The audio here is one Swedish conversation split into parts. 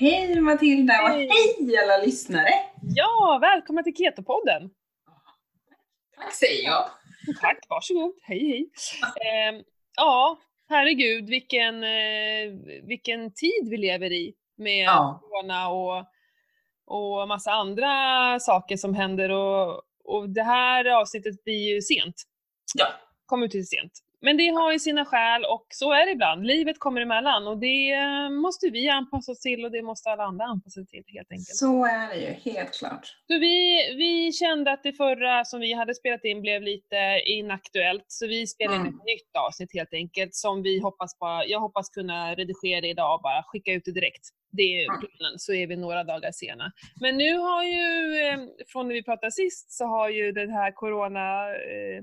Hej Matilda och Hej. hej alla lyssnare! Ja, välkomna till Keto-podden! Tack säger jag. Tack, varsågod. Hej hej. Eh, ja, herregud vilken, eh, vilken tid vi lever i med Ja. corona och, och massa andra saker som händer och, och det här avsnittet blir ju sent. Ja. Kommer ut lite sent. Men det har ju sina skäl och så är det ibland. Livet kommer emellan och det eh, måste vi anpassa oss till och det måste alla andra anpassa sig till helt enkelt. Så är det ju, helt klart. Så vi, vi kände att det förra som vi hade spelat in blev lite inaktuellt, så vi spelade in Mm. ett nytt avsnitt helt enkelt som vi hoppas på, jag hoppas kunna redigera idag och bara skicka ut det direkt. Det är planen, så är vi några dagar sena. Men nu har ju, eh, från när vi pratade sist, så har ju den här corona eh,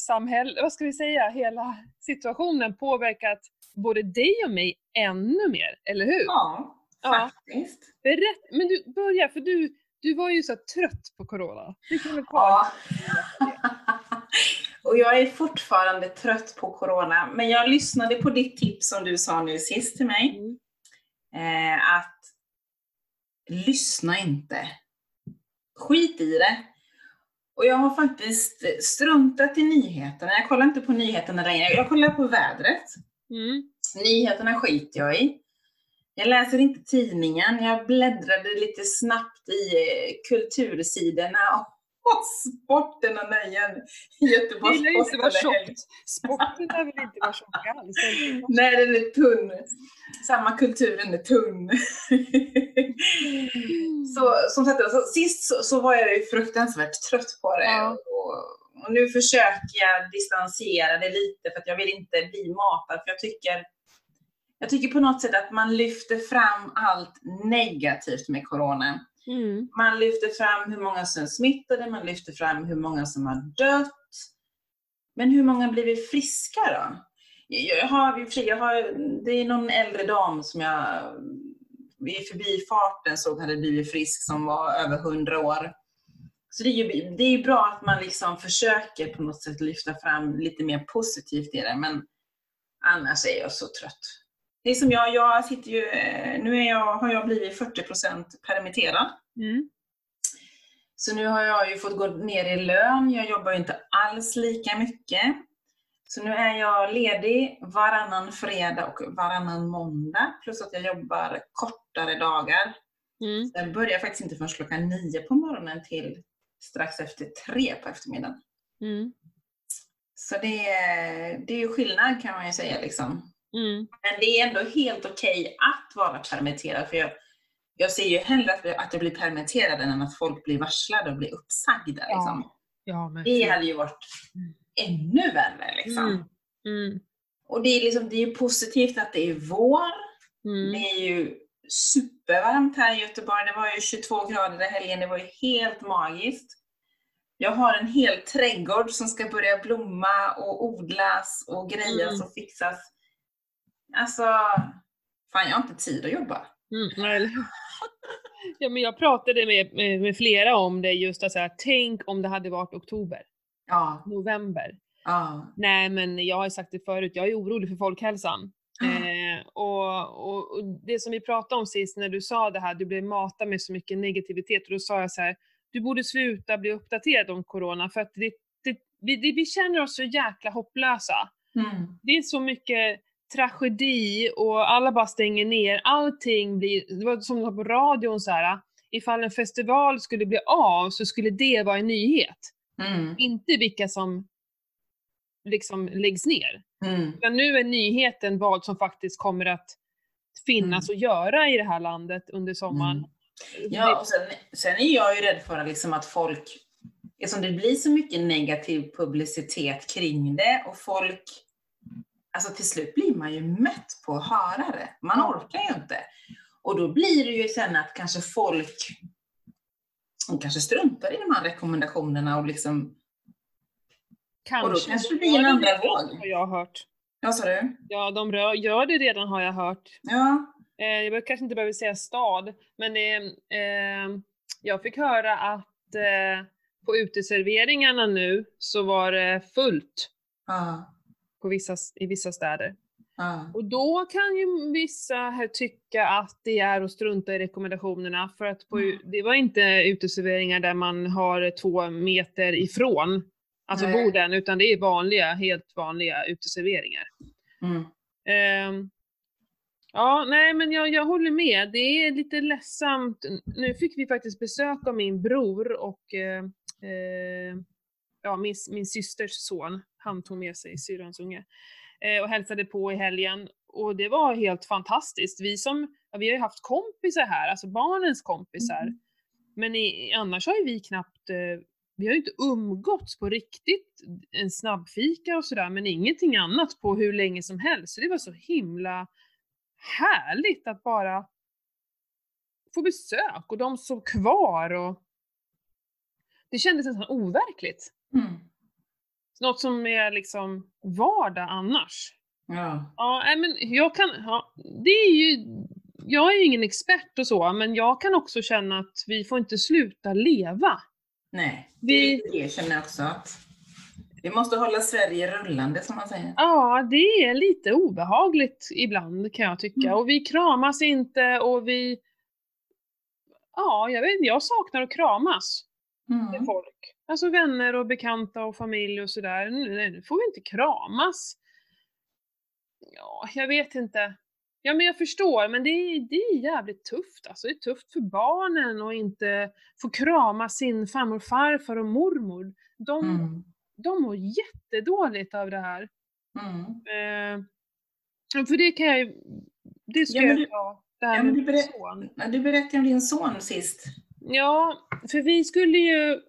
samhäll, vad ska vi säga, hela situationen påverkat både dig och mig ännu mer, eller hur? Ja, Ja. faktiskt. Berätt, men du, börja, för du, du var ju så trött på corona. Kan kvar? Ja. och jag är fortfarande trött på corona, men jag lyssnade på ditt tips som du sa nu sist till mig. Mm. Eh, att lyssna inte. Skit i det. Och jag har faktiskt struntat i nyheterna. Jag kollar inte på nyheterna längre. Jag kollar på vädret. Mm. Nyheterna skiter jag i. Jag läser inte tidningen. Jag bläddrade lite snabbt i kultursidorna och sporten och nöjen i Det inte vara tjockt. Sporten är väl inte vara tjock alls? Nej, den är tunn. Samma kultur, den är tunn. så, som sagt, så, sist så, så var jag ju fruktansvärt trött på det. Ja. Och, och nu försöker jag distansera det lite för att jag vill inte bli matad. För jag tycker, jag tycker på något sätt att man lyfter fram allt negativt med corona. Mm. Man lyfter fram hur många som är smittade, man lyfter fram hur många som har dött. Men hur många blir vi friska då? Jag har, jag har, det är någon äldre dam som jag i förbifarten såg hade blivit frisk som var över 100 år. Så det är ju det är bra att man liksom försöker på något sätt lyfta fram lite mer positivt i det, men annars är jag så trött. Det är som jag, jag sitter ju, eh, nu är jag, har jag blivit 40% permitterad. Mm. Så nu har jag ju fått gå ner i lön. Jag jobbar ju inte alls lika mycket. Så nu är jag ledig varannan fredag och varannan måndag. Plus att jag jobbar kortare dagar. Mm. Så jag börjar faktiskt inte förrän klockan nio på morgonen till strax efter tre på eftermiddagen. Mm. Så det är, det är ju skillnad kan man ju säga. Liksom. Mm. Men det är ändå helt okej att vara permitterad. För jag, jag ser ju hellre att, att jag blir permitterad än att folk blir varslade och blir uppsagda. Liksom. Ja, men Det hade ju varit Mm. ännu värre. Liksom. Mm. Mm. Och det är, liksom, det är ju positivt att det är vår. Mm. Det är ju supervarmt här i Göteborg. Det var ju 22 grader i helgen. Det var ju helt magiskt. Jag har en hel trädgård som ska börja blomma och odlas och grejas Mm. och fixas. Alltså, fan jag har inte tid att jobba. Mm. Ja, men jag pratade med, med, med flera om det just att säga, tänk om det hade varit oktober, Ja, november. ja. Nej, men jag har ju sagt det förut, jag är orolig för folkhälsan. Eh, och, och, och det som vi pratade om sist när du sa det här, du blev matad med så mycket negativitet, och då sa jag så här, du borde sluta bli uppdaterad om corona för att det, det, vi, det, vi känner oss så jäkla hopplösa. Mm. Det är så mycket tragedi och alla bara stänger ner, allting blir, det var som det var på radion så här. ifall en festival skulle bli av så skulle det vara en nyhet. Mm. Inte vilka som liksom läggs ner. Mm. Men nu är nyheten vad som faktiskt kommer att finnas och göra i det här landet under sommaren. Mm. Ja, och sen, sen är jag ju rädd för liksom att folk, eftersom det blir så mycket negativ publicitet kring det och folk, alltså till slut blir man ju mätt på att höra det. Man Ja. orkar ju inte. Och då blir det ju sen att kanske folk, kanske struntar i de här rekommendationerna och liksom, Kanske. och då kanske det de blir en andra våg. Har jag hört. vad sa du? Ja, de rör, gör det redan har jag hört. Ja, Eh, jag kanske inte behöver säga stad, men eh, eh, jag fick höra att eh, på uteserveringarna nu så var det fullt ja, på vissa, i vissa städer. Ja. Och då kan ju vissa här tycka att det är att strunta i rekommendationerna för att på, Mm. det var inte uteserveringar där man har två meter ifrån, alltså Nej. borden, utan det är vanliga, helt vanliga uteserveringar. Mm. Ehm, ja, nej men jag, jag håller med. Det är lite ledsamt. Nu fick vi faktiskt besök av min bror och eh, eh, ja, min, min systers son. Han tog med sig syrrans unge eh, och hälsade på i helgen. Och det var helt fantastiskt. Vi som, ja, vi har ju haft kompisar här, alltså barnens kompisar. Mm. Men i, annars har ju vi knappt, eh, vi har ju inte umgåtts på riktigt, en snabbfika och sådär, men ingenting annat på hur länge som helst. Så det var så himla härligt att bara få besök och de sov kvar och det kändes nästan overkligt. Mm. Något som är liksom vardag annars. Ja. Ja, men jag kan, ja, det är ju, jag är ju ingen expert och så, men jag kan också känna att vi får inte sluta leva. Nej, Vi- det, det känner jag också att vi måste hålla Sverige rullande som man säger. Ja, det är lite obehagligt ibland kan jag tycka. Mm. Och vi kramas inte och vi... Ja, jag vet inte, jag saknar att kramas med Mm. folk. Alltså vänner och bekanta och familj och sådär. Nu, nu får vi inte kramas. Ja, jag vet inte. Ja, men jag förstår, men det är, det är jävligt tufft. Alltså, det är tufft för barnen att inte få krama sin farmor, farfar och mormor. De, Mm. de mår jättedåligt av det här. Mm. Eh, för det kan jag ju, det ska Ja, men jag du- ta, det här ja, med du. Ja, Du berättade om din son sist. Ja, för vi skulle ju,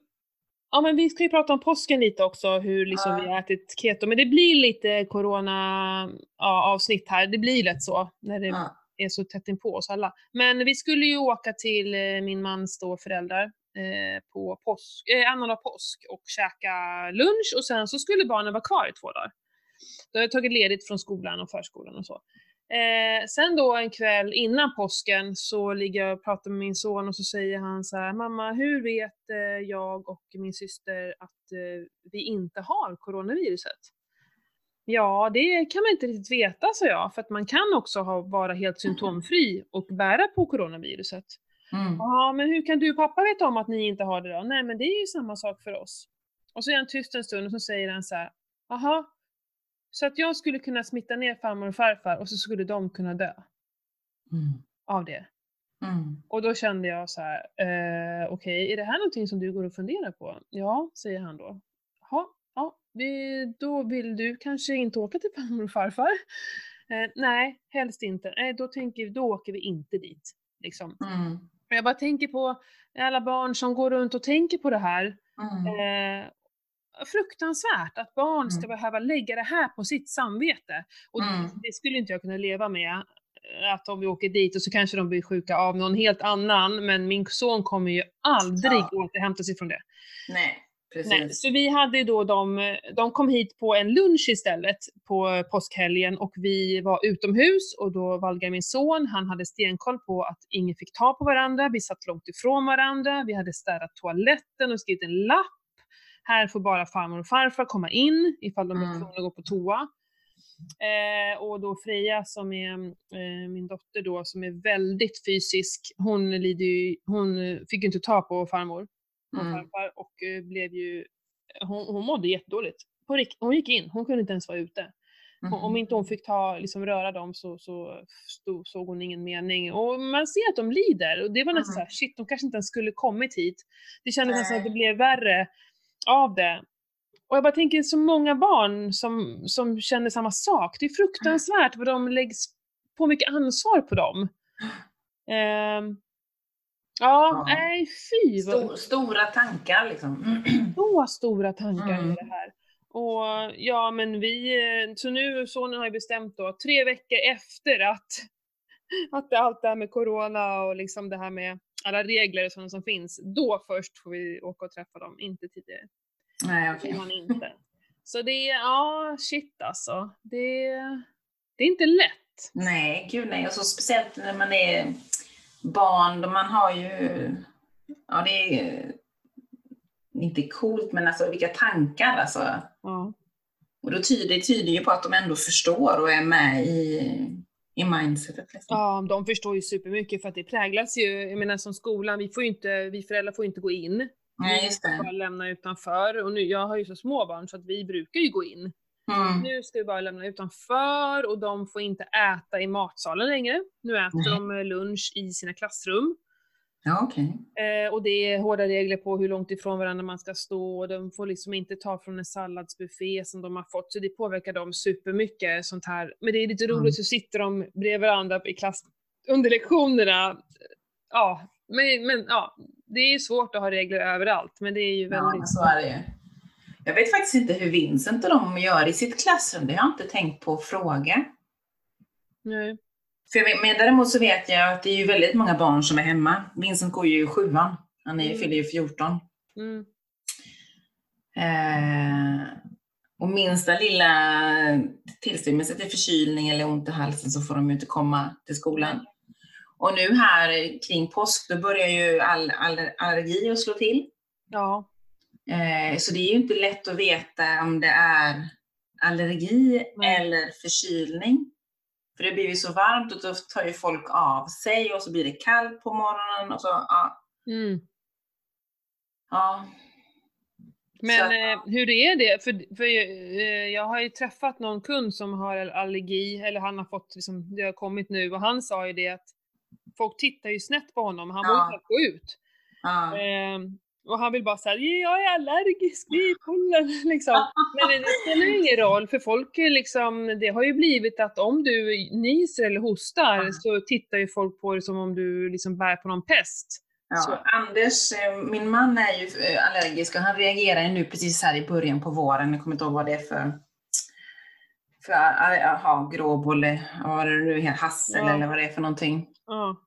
ja men vi ska ju prata om påsken lite också, hur liksom Ja. vi har ätit keto, men det blir lite corona ja, här, det blir lätt så när det Ja. är så tätt inpå oss alla. Men vi skulle ju åka till eh, min mans då föräldrar eh, på påsk, eh, annandag påsk och käka lunch och sen så skulle barnen vara kvar i två dagar. Då har jag tagit ledigt från skolan och förskolan och så. Eh, sen då en kväll innan påsken så ligger jag och pratar med min son och så säger han så här, mamma hur vet eh, jag och min syster att eh, vi inte har coronaviruset? Ja, det kan man inte riktigt veta, sa jag, för att man kan också ha, vara helt symptomfri och bära på coronaviruset. Mm. Ja, men hur kan du och pappa veta om att ni inte har det då? Nej, men det är ju samma sak för oss. Och så är han tyst en stund och så säger han så här, jaha, så att jag skulle kunna smitta ner farmor och farfar och så skulle de kunna dö Mm. av det. Mm. Och då kände jag så här, eh, okej, är det här någonting som du går och funderar på? Ja, säger han då. Jaha, ja, vi, då vill du kanske inte åka till farmor och farfar? Eh, nej, helst inte. Nej, då, tänker, då åker vi inte dit. Liksom. Mm. Jag bara tänker på alla barn som går runt och tänker på det här. Mm. Eh, fruktansvärt att barn ska Mm. behöva lägga det här på sitt samvete. Och Mm. det skulle inte jag kunna leva med. eh, Att om vi åker dit och så kanske de blir sjuka av någon helt annan, men min son kommer ju aldrig Ja. återhämta sig från det. Nej, precis. Nej, så vi hade då de, de kom hit på en lunch istället på påskhelgen och vi var utomhus och då Valgar min son, han hade stenkoll på att ingen fick ta på varandra, vi satt långt ifrån varandra, vi hade städat toaletten och skrivit en lapp. Här får bara farmor och farfar komma in ifall de är Mm. tvungna att gå på toa. Eh, och då Freja som är eh, min dotter då, som är väldigt fysisk, hon, lider ju, hon fick ju inte ta på farmor och Mm. farfar och eh, blev ju, hon, hon mådde jättedåligt. Hon gick in, hon kunde inte ens vara ute. Mm. Om- Om inte hon fick ta, liksom röra dem så, så stod, såg hon ingen mening. Och man ser att de lider. Och det var nästan Mm. såhär, shit, de kanske inte ens skulle kommit hit. Det kändes nästan att det blev värre av det. Och jag bara tänker så många barn som, som känner samma sak. Det är fruktansvärt vad de läggs på mycket ansvar på dem. Ehm, ja, Ja. nej fy Stor, stora tankar liksom. så stora tankar Mm. i det här. Och ja, men vi, eh, så nu, sonen har ju bestämt då, tre veckor efter att, att det, allt det här med corona och liksom det här med alla regler och sådana som finns, då först får vi åka och träffa dem, inte tidigare. Nej, okej. inte. Så det är, ja shit alltså. Det, det är inte lätt. Nej, gud nej. Och så speciellt när man är barn, då man har ju, ja det är inte coolt, men alltså vilka tankar alltså. Ja. Och då tyder, det tyder ju på att de ändå förstår och är med i, i mindsetet. Liksom. Ja, de förstår ju supermycket för att det präglas ju, jag menar som skolan, vi får inte, vi föräldrar får ju inte gå in. Nej, just Vi får bara det. lämna utanför. Och nu, jag har ju så små barn så att vi brukar ju gå in. Mm. Nu ska vi bara lämna utanför och de får inte äta i matsalen längre. Nu äter Nej. de lunch i sina klassrum. Ja, okej. Eh, och det är hårda regler på hur långt ifrån varandra man ska stå och de får liksom inte ta från en salladsbuffé som de har fått. Så det påverkar dem supermycket sånt här. Men det är lite roligt Mm. så sitter de bredvid varandra i klass under lektionerna. Ja, men, men ja, det är svårt att ha regler överallt men det är ju Ja, väldigt... men så är det. Jag vet faktiskt inte hur Vincent och de gör i sitt klassrum. Det har jag inte tänkt på att fråga. Nej. För men däremot så vet jag att det är ju väldigt många barn som är hemma. Vincent går ju i sjuan. Han är, Mm. fyller ju 14. Mm. Eh, och minsta lilla tillstymmelse till förkylning eller ont i halsen så får de ju inte komma till skolan. Och nu här kring påsk, då börjar ju all, all allergi att slå till. Ja. Eh, så det är ju inte lätt att veta om det är allergi Nej. eller förkylning. För det blir ju så varmt och då tar ju folk av sig och så blir det kallt på morgonen och så, ja. Mm. ja. Men Så eh, hur är det? För, för eh, jag har ju träffat någon kund som har allergi, eller han har fått, liksom, det har kommit nu, och han sa ju det att folk tittar ju snett på honom, han Ja. inte gå ut. ja. Och han vill bara säga jag är allergisk vid pollen liksom. Men det, det spelar ingen roll för folk är liksom, det har ju blivit att om du nyser eller hostar Ja. så tittar ju folk på det som om du liksom bär på någon pest. Så- Ja, Anders, eh, min man är ju eh, allergisk och han reagerar ju nu precis här i början på våren. Jag kommer inte ihåg vad det är för, för eh, jaha, gråboll, eller vad var det nu hassel Ja. eller vad det är för någonting. Ja.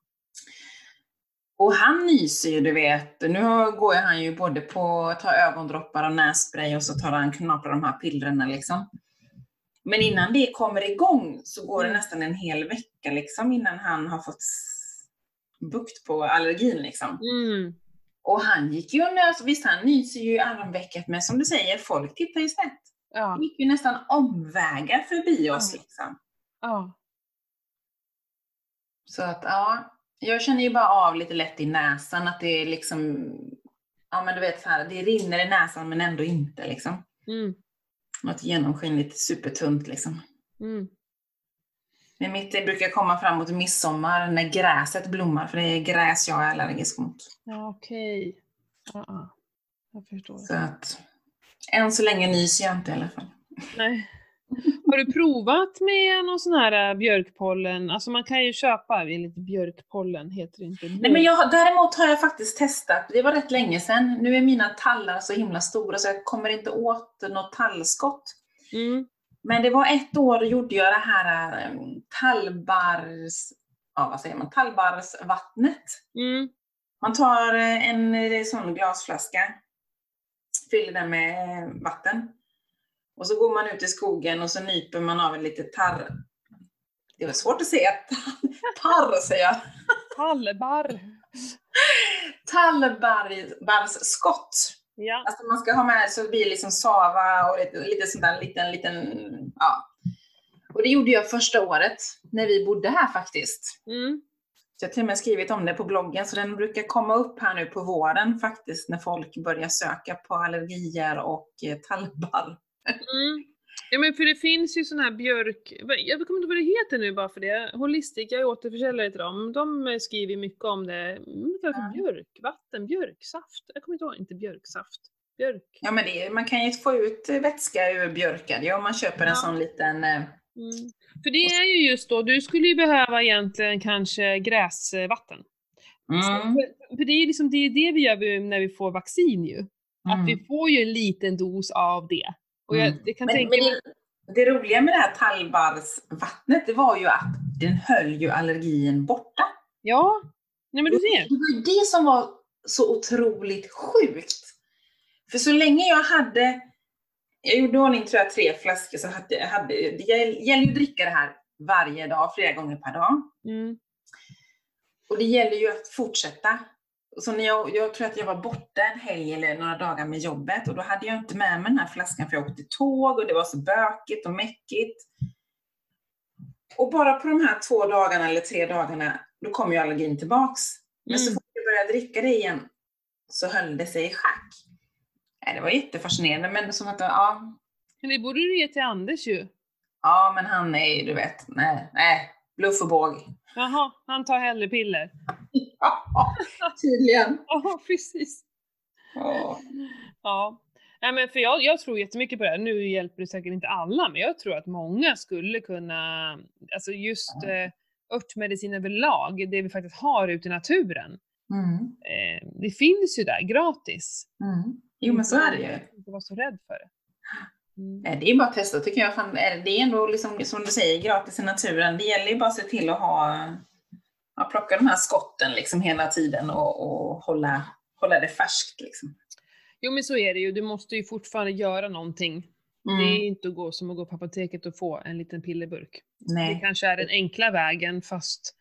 Och han nyser ju, du vet. Nu går ju han ju både på att ta ögondroppar och nässpray och så tar han knaprar de här pillerna liksom. Men innan det kommer igång så går det Mm. nästan en hel vecka liksom innan han har fått bukt på allergin liksom. Mm. Och han gick ju och nös, visst han nyser ju armvecket men som du säger, folk tittar ju snett. Ja. Han gick ju nästan omvägar förbi oss Ja. liksom. Ja. Så att ja, jag känner ju bara av lite lätt i näsan att det är liksom, ja men du vet så här, det rinner i näsan men ändå inte liksom. Mm. Något genomskinligt supertunt liksom. Mm. Men mitt det brukar komma framåt midsommar när gräset blommar, för det är gräs jag är allergisk mot. Ja, okej. Ja, ja. Jag förstår. Så att, än så länge nyser jag inte i alla fall. Nej. Har du provat med någon sån här äh, björkpollen? Alltså man kan ju köpa, enligt björkpollen heter det inte. Nej, men jag, däremot har jag faktiskt testat, det var rätt länge sedan. Nu är mina tallar så himla stora så jag kommer inte åt något tallskott. Mm. Men det var ett år gjorde jag det här um, tallbars, ja vad säger man, tallbarsvattnet. Mm. Man tar eh, en sån glasflaska, fyller den med vatten. Och så går man ut i skogen och så nyper man av en lite tarr... Det var svårt att säga tarr, säger jag. Tallbarr. Tallbarrsskott. Ja. Alltså man ska ha med så det blir liksom sava och lite, lite sån där liten, liten, ja. Och det gjorde jag första året när vi bodde här faktiskt. Mm. Så jag har till och med skrivit om det på bloggen, så den brukar komma upp här nu på våren faktiskt, när folk börjar söka på allergier och eh, tallbarr. Mm. Ja men för det finns ju sån här björk, jag kommer inte ihåg vad det heter nu bara för det. Holistic, jag är återförsäljare till dem. De eh, skriver mycket om det. Mm, Det kallas för björkvatten, björksaft. Jag kommer inte ihåg, inte björksaft. Björk. Ja, men det, man kan ju få ut vätska ur björkar ja, om man köper en Ja. sån liten... eh, Mm. För det är ju just då, du skulle ju behöva egentligen kanske gräsvatten. Mm, För, för det är ju liksom det, är det vi gör när vi får vaccin ju. Att mm. vi får ju en liten dos av det. Och jag Mm. det kan Men, tänka men det, det roliga med det här tallbarrsvattnet, det var ju att den höll ju allergin borta. Ja, nej men du ser. Det var det som var så otroligt sjukt. För så länge jag hade, jag gjorde ordning tror jag tre flaskor, så hade, hade, det gäller ju att dricka det här varje dag, flera gånger per dag. Mm. Och det gäller ju att fortsätta. Så när jag, jag tror att jag var borta en helg eller några dagar med jobbet och då hade jag inte med mig den här flaskan för jag åkte tåg och det var så bökigt och mäckigt. Och bara på de här två dagarna eller tre dagarna, då kom ju allergin tillbaks. Men så Mm. fort jag började dricka det igen så höll det sig i schack. Det var jättefascinerande, men som att, ja, Men det borde du ge till Anders ju. ja men han är ju, du vet, nej, nej, bluff och båg. Jaha, han tar hellre piller. Ja, tydligen. Ja, precis. Ja. Ja. Nej, men för jag, jag tror jättemycket på det här. Nu hjälper det säkert inte alla, men jag tror att många skulle kunna, alltså just eh, örtmedicin överlag, det vi faktiskt har ute i naturen. Mm. Eh, det finns ju där gratis. Mm. Jo men så är det ju. Inte vara så rädd för det. Mm. Eh, Det är bara att testa tycker jag. Fan, är Det är ändå liksom, som du säger, gratis i naturen. Det gäller ju bara att se till att ha, ja, plocka de här skotten liksom hela tiden och, och hålla, hålla det färskt. Liksom. Jo men så är det ju, du måste ju fortfarande göra någonting. Det Mm. är inte att gå som att gå på apoteket och få en liten pillerburk. Det Nej. kanske är den enkla vägen fast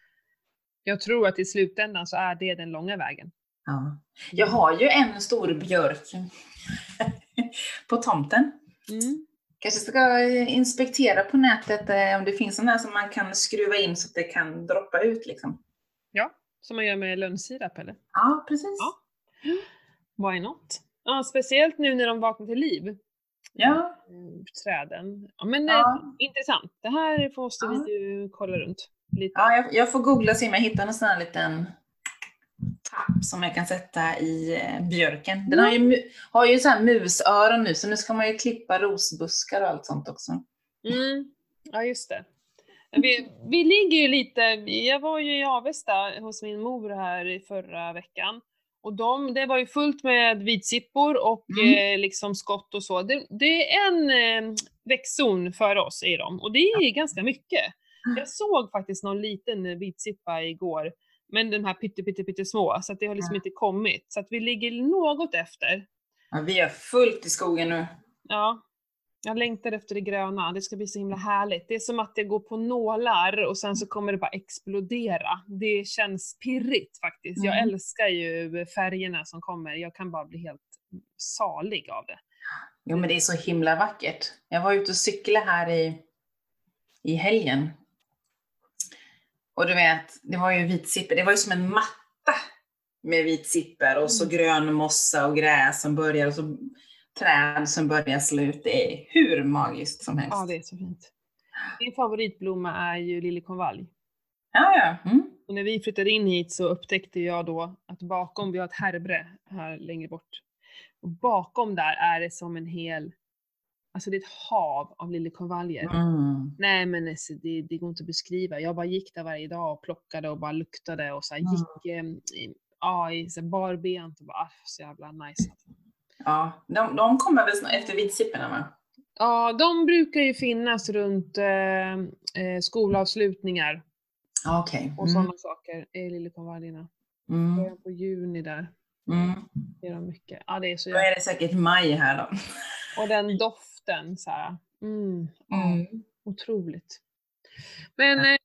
jag tror att i slutändan så är det den långa vägen. Ja. Jag har ju en stor björk på tomten. Mm. Kanske ska inspektera på nätet eh, om det finns här som man kan skruva in så att det kan droppa ut. Liksom. Ja, som man gör med lönnsirap eller? Ja, precis. Ja. Why not? Ja, speciellt nu när de vaknar till liv. Ja. Mm, Träden. Ja, men eh, Ja. intressant. Det här måste Ja. vi ju kolla runt. Lite. Ja, jag, jag får googla och se om jag hittar en sån här liten tapp som jag kan sätta i eh, björken. Den har ju, mu- har ju så här musöron nu, så nu ska man ju klippa rosbuskar och allt sånt också. Mm. Ja, just det. Vi, vi ligger ju lite, jag var ju i Avesta hos min mor här i förra veckan. Och de, det var ju fullt med vitsippor och Mm. eh, liksom skott och så. Det, det är en eh, växtzon för oss i dem och det är ganska mycket. Jag såg faktiskt någon liten vitsippa igår, men den här pytte, pytte, pytte små, så att det har liksom Ja. inte kommit. Så att vi ligger något efter. Ja, vi är fullt i skogen nu. Ja, jag längtar efter det gröna. Det ska bli så himla härligt. Det är som att det går på nålar och sen så kommer det bara explodera. Det känns pirrigt faktiskt. Jag Mm. älskar ju färgerna som kommer. Jag kan bara bli helt salig av det. Jo, men det är så himla vackert. Jag var ute och cyklade här i, i helgen. Och du vet, det var ju vitsipper. Det var ju som en matta med vitsipper och så Mm. grön mossa och gräs som börjar och så träd som börjar slut. Det är hur magiskt som helst. Ja, det är så fint. Min favoritblomma är ju liljekonvalj. ja, ja. Mm. Och när vi flyttade in hit så upptäckte jag då att bakom, vi har ett härbre här längre bort. Och bakom där är det som en hel, alltså det är ett hav av liljekonvaljer. Mm. Nej men alltså, det, det går inte att beskriva. Jag bara gick där varje dag och plockade och bara luktade och så här Mm. gick eh, i, ja, i så här barbent och bara ah, så jävla nice. Ja, de, de kommer väl efter vitsipporna va? Ja, de brukar ju finnas runt eh, eh, skolavslutningar Ja, Okej. och Mm. sådana saker, är liljekonvaljerna. Mm. Början på juni där. Mm. är de mycket. Ja, det är så Då är det säkert maj här då. Och den doften så här. Mm, Mm. otroligt. Men eh,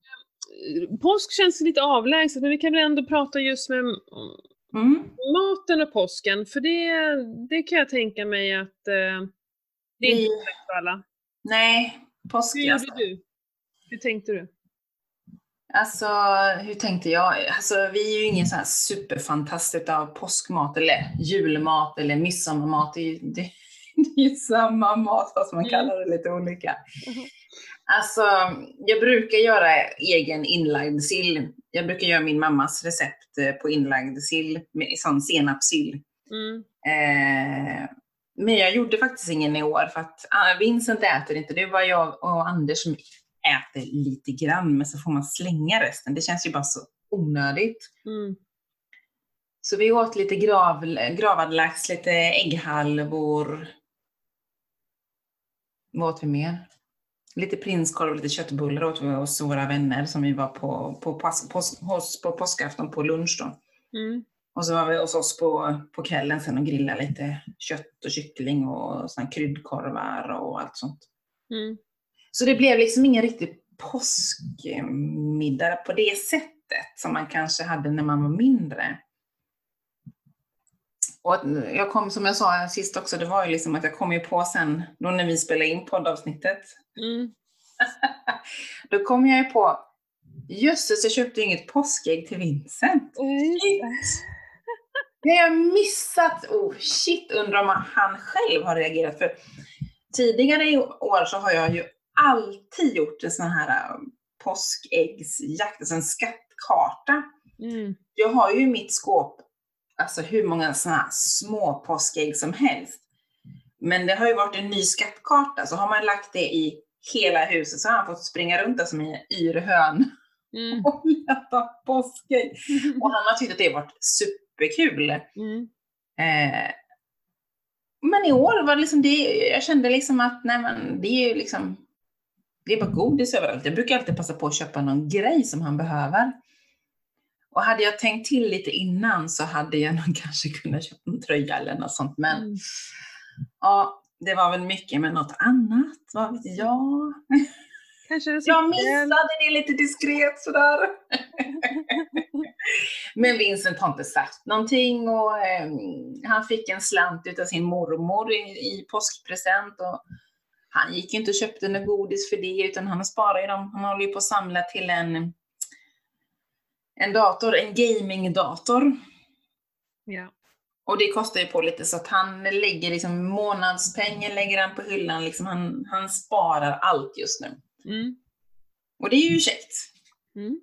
påsk känns lite avlägset, men vi kan väl ändå prata just med Mm. maten och påsken, för det, det kan jag tänka mig att eh, det är inte lätt för alla. Nej, påsk Hur alltså. gjorde du? Hur tänkte du? Alltså, hur tänkte jag? Alltså, vi är ju ingen så här superfantast utav påskmat eller julmat eller midsommarmat. Det det, det är ju samma mat fast man Mm. kallar det lite olika. Mhm. Alltså, jag brukar göra egen inlagd sill. Jag brukar göra min mammas recept eh, på inlagd sill, med sån senapssill. Mm. Eh, men jag gjorde faktiskt ingen i år för att ah, Vincent äter inte. Det är bara jag och Anders som äter lite grann, men så får man slänga resten. Det känns ju bara så onödigt. Mm. Så vi åt lite grav, gravad lax, lite ägghalvor. Vad åt vi mer? Lite prinskorv och lite köttbullar åt vi hos våra vänner som vi var på, på, pås, pås, hos, på påskafton på lunch då. Mm. Och så var vi hos oss på, på kvällen sen och grillade lite kött och kyckling och såna kryddkorvar och allt sånt. Mm. Så det blev liksom ingen riktig påskmiddag på det sättet som man kanske hade när man var mindre. Och jag kom, som jag sa sist också, det var ju liksom att jag kom ju på sen, då när vi spelade in poddavsnittet, Mm. då kom jag ju på, jösses jag köpte inget påskägg till Vincent. Det har jag missat! Oh shit, undrar om han själv har reagerat. För tidigare i år så har jag ju alltid gjort en sån här äh, påskäggsjakt, alltså en skattkarta. Mm. Jag har ju i mitt skåp alltså hur många såna här små påskägg som helst. Men det har ju varit en ny skattkarta, så har man lagt det i hela huset så har han fått springa runt där som en yrhön Mm. och leta påskägg. Och han har tyckt att det har varit superkul. Mm. Eh, men i år var det liksom det, jag kände liksom att nej men det är ju liksom, det är bara godis överallt. Jag brukar alltid passa på att köpa någon grej som han behöver. Och hade jag tänkt till lite innan så hade jag nog kanske kunnat köpa en tröja eller något sånt. Men Mm. ja, det var väl mycket med något annat, vad vet jag. Kanske en Jag missade det lite diskret sådär. Men Vincent har inte sagt någonting och eh, han fick en slant utav sin mormor i, i påskpresent och han gick inte och köpte något godis för det utan han sparar ju dem. Han håller ju på att samla till en, en dator, en gamingdator. Ja. Och det kostar ju på lite så att han lägger liksom månadspengen lägger han på hyllan. Liksom han, han sparar allt just nu. Mm. Och det är ju käckt. Mm.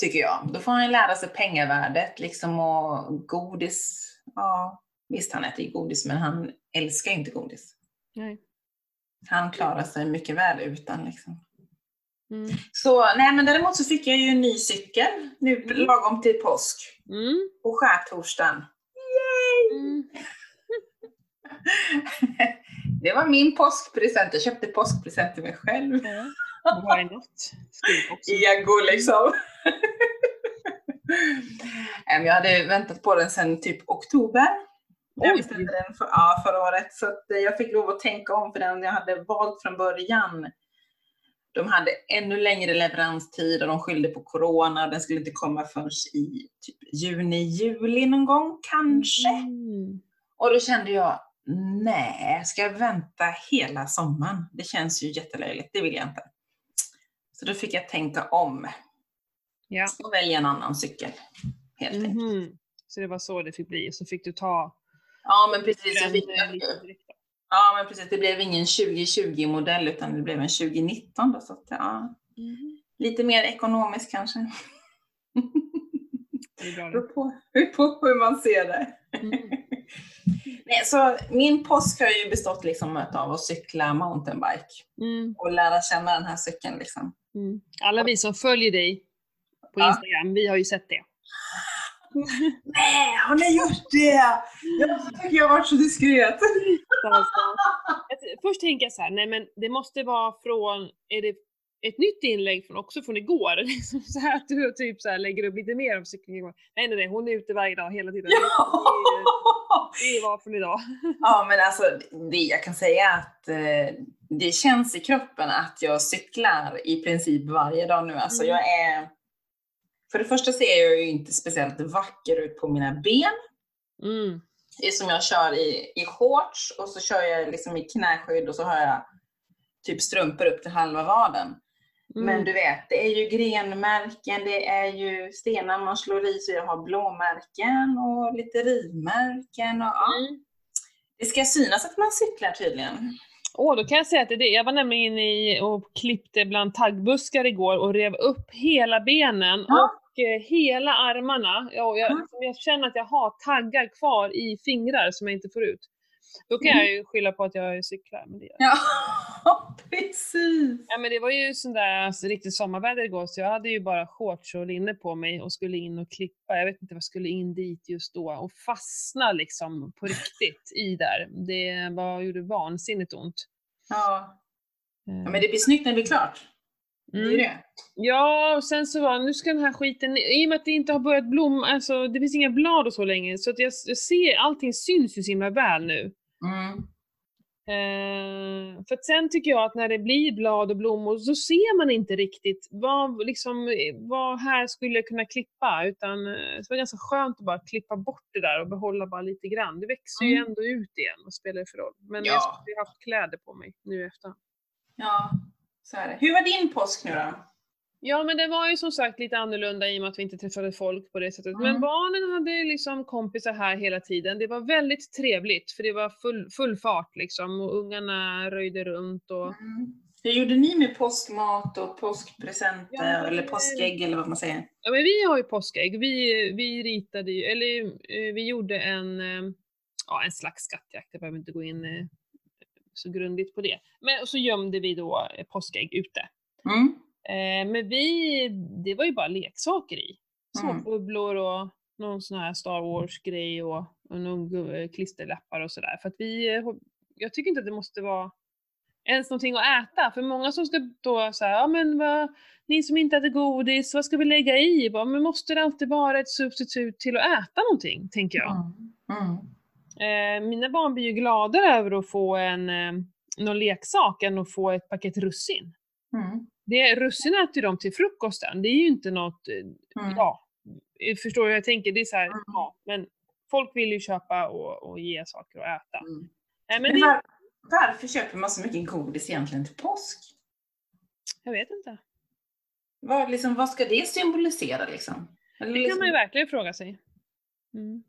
tycker jag. Då får han lära sig pengavärdet liksom och godis. Ja, visst han äter ju godis men han älskar inte godis. Nej. Han klarar sig mycket väl utan liksom. Mm. Så nej men däremot så fick jag ju en ny cykel nu Mm. lagom till påsk. Mm. På skärtorsdagen. Mm. Det var min påskpresent. Jag köpte påskpresent till mig själv. Ja. Why not? Ego liksom. Jag hade väntat på den sedan typ oktober. Jag beställde den för, ja, förra året, så eh, jag fick lov att tänka om för den jag hade valt från början. De hade ännu längre leveranstid och de skyllde på corona. Den skulle inte komma förrän i typ juni, juli någon gång kanske. Mm. Och då kände jag, nej, ska jag vänta hela sommaren? Det känns ju jättelöjligt, det vill jag inte. Så då fick jag tänka om Ja. och välja en annan cykel. Helt enkelt. Mhm. Så det var så det fick bli. Så fick du ta Ja, men precis. Jag fick, ja, men precis. Det blev ingen 2020-modell utan det blev en 2019. Då, så att, ja, Mhm. lite mer ekonomisk kanske. Beror på, på hur man ser det. Mm. Nej, så min påsk har ju bestått liksom av att cykla mountainbike Mm. och lära känna den här cykeln. Liksom. Mm. Alla vi som följer dig på Ja. Instagram, vi har ju sett det. Nej, har ni gjort det? Jag tycker jag har varit så diskret. Först tänker jag så här, nej men det måste vara från, är det ett nytt inlägg från, också från igår? Liksom så här att du typ så här lägger upp lite mer om cykling igår. Nej nej nej, hon är ute varje dag hela tiden. Det var från idag. Ja, men alltså det, jag kan säga att eh, det känns i kroppen att jag cyklar i princip varje dag nu. Alltså Mm. jag är... För det första ser jag ju inte speciellt vacker ut på mina ben. Mm. Det är som jag kör i, i shorts och så kör jag liksom i knäskydd och så har jag typ strumpor upp till halva vaden. Mm. Men du vet, det är ju grenmärken, det är ju stenar man slår i så jag har blåmärken och lite rivmärken. Och, ja. Mm. Det ska synas att man cyklar tydligen. Åh, då kan jag säga att det är det. Jag var nämligen inne i och klippte bland taggbuskar igår och rev upp hela benen Ja. och hela armarna. Ja, och jag, Ja. liksom, jag känner att jag har taggar kvar i fingrar som jag inte får ut. Då kan jag ju skylla på att jag cyklar. Men det, Ja, precis. ja, men det var ju sån där alltså, riktigt sommarväder igår så jag hade ju bara shorts och linne på mig och skulle in och klippa. Jag vet inte vad jag skulle in dit just då och fastna liksom på riktigt i där. Det var, gjorde vansinnigt ont. Ja. Eh, ja, men det blir snyggt när det blir klart. Det är ju mm. det. Ja, och sen så var nu ska den här skiten, i och med att det inte har börjat blomma, alltså det finns inga blad och så länge, så att jag, jag ser, allting syns ju så himla väl nu. Mm. Eh, för att sen tycker jag att när det blir blad och blommor så ser man inte riktigt vad, liksom, vad här skulle jag kunna klippa. Utan eh, det var ganska skönt att bara klippa bort det där och behålla bara lite grann. Det växer ju Mm. ändå ut igen, vad spelar det för roll? Men Ja. jag skulle ju haft kläder på mig nu efter. Ja, så är det. Hur var din påsk nu då? Ja men det var ju som sagt lite annorlunda i och med att vi inte träffade folk på det sättet. Men Mm. barnen hade liksom kompisar här hela tiden. Det var väldigt trevligt för det var full, full fart liksom och ungarna röjde runt och Mm. Hur gjorde ni med påskmat och påskpresenter Ja, eller påskägg eller vad man säger? Ja men vi har ju påskägg. Vi, vi ritade ju, eller eh, vi gjorde en, eh, ja en slags skattjakt. Jag behöver inte gå in eh, så grundligt på det. Men och så gömde vi då påskägg ute. Mm. Eh, men vi, det var ju bara leksaker i. Små Mm. bubblor och någon sån här Star Wars-grej och, och någon eh, klisterlappar och sådär. För att vi, eh, jag tycker inte att det måste vara ens någonting att äta. För många som ska då säga, ja men vad, ni som inte äter godis, vad ska vi lägga i? Bara, Men måste det alltid vara ett substitut till att äta någonting, tänker jag. Mm. Mm. Eh, mina barn blir ju gladare över att få en, eh, någon leksak än att få ett paket russin. Mm. Det, russin äter de till frukosten, det är ju inte något, eh, Mm. ja, förstår du hur jag tänker? Det är så här, Mm. ja, men folk vill ju köpa och, och ge saker att äta. Mm. Nej, men Men det, var, varför köper man så mycket godis egentligen till påsk? jag vet inte. Vad, liksom, vad ska det symbolisera liksom? Eller Det kan liksom, man ju verkligen fråga sig. Mm.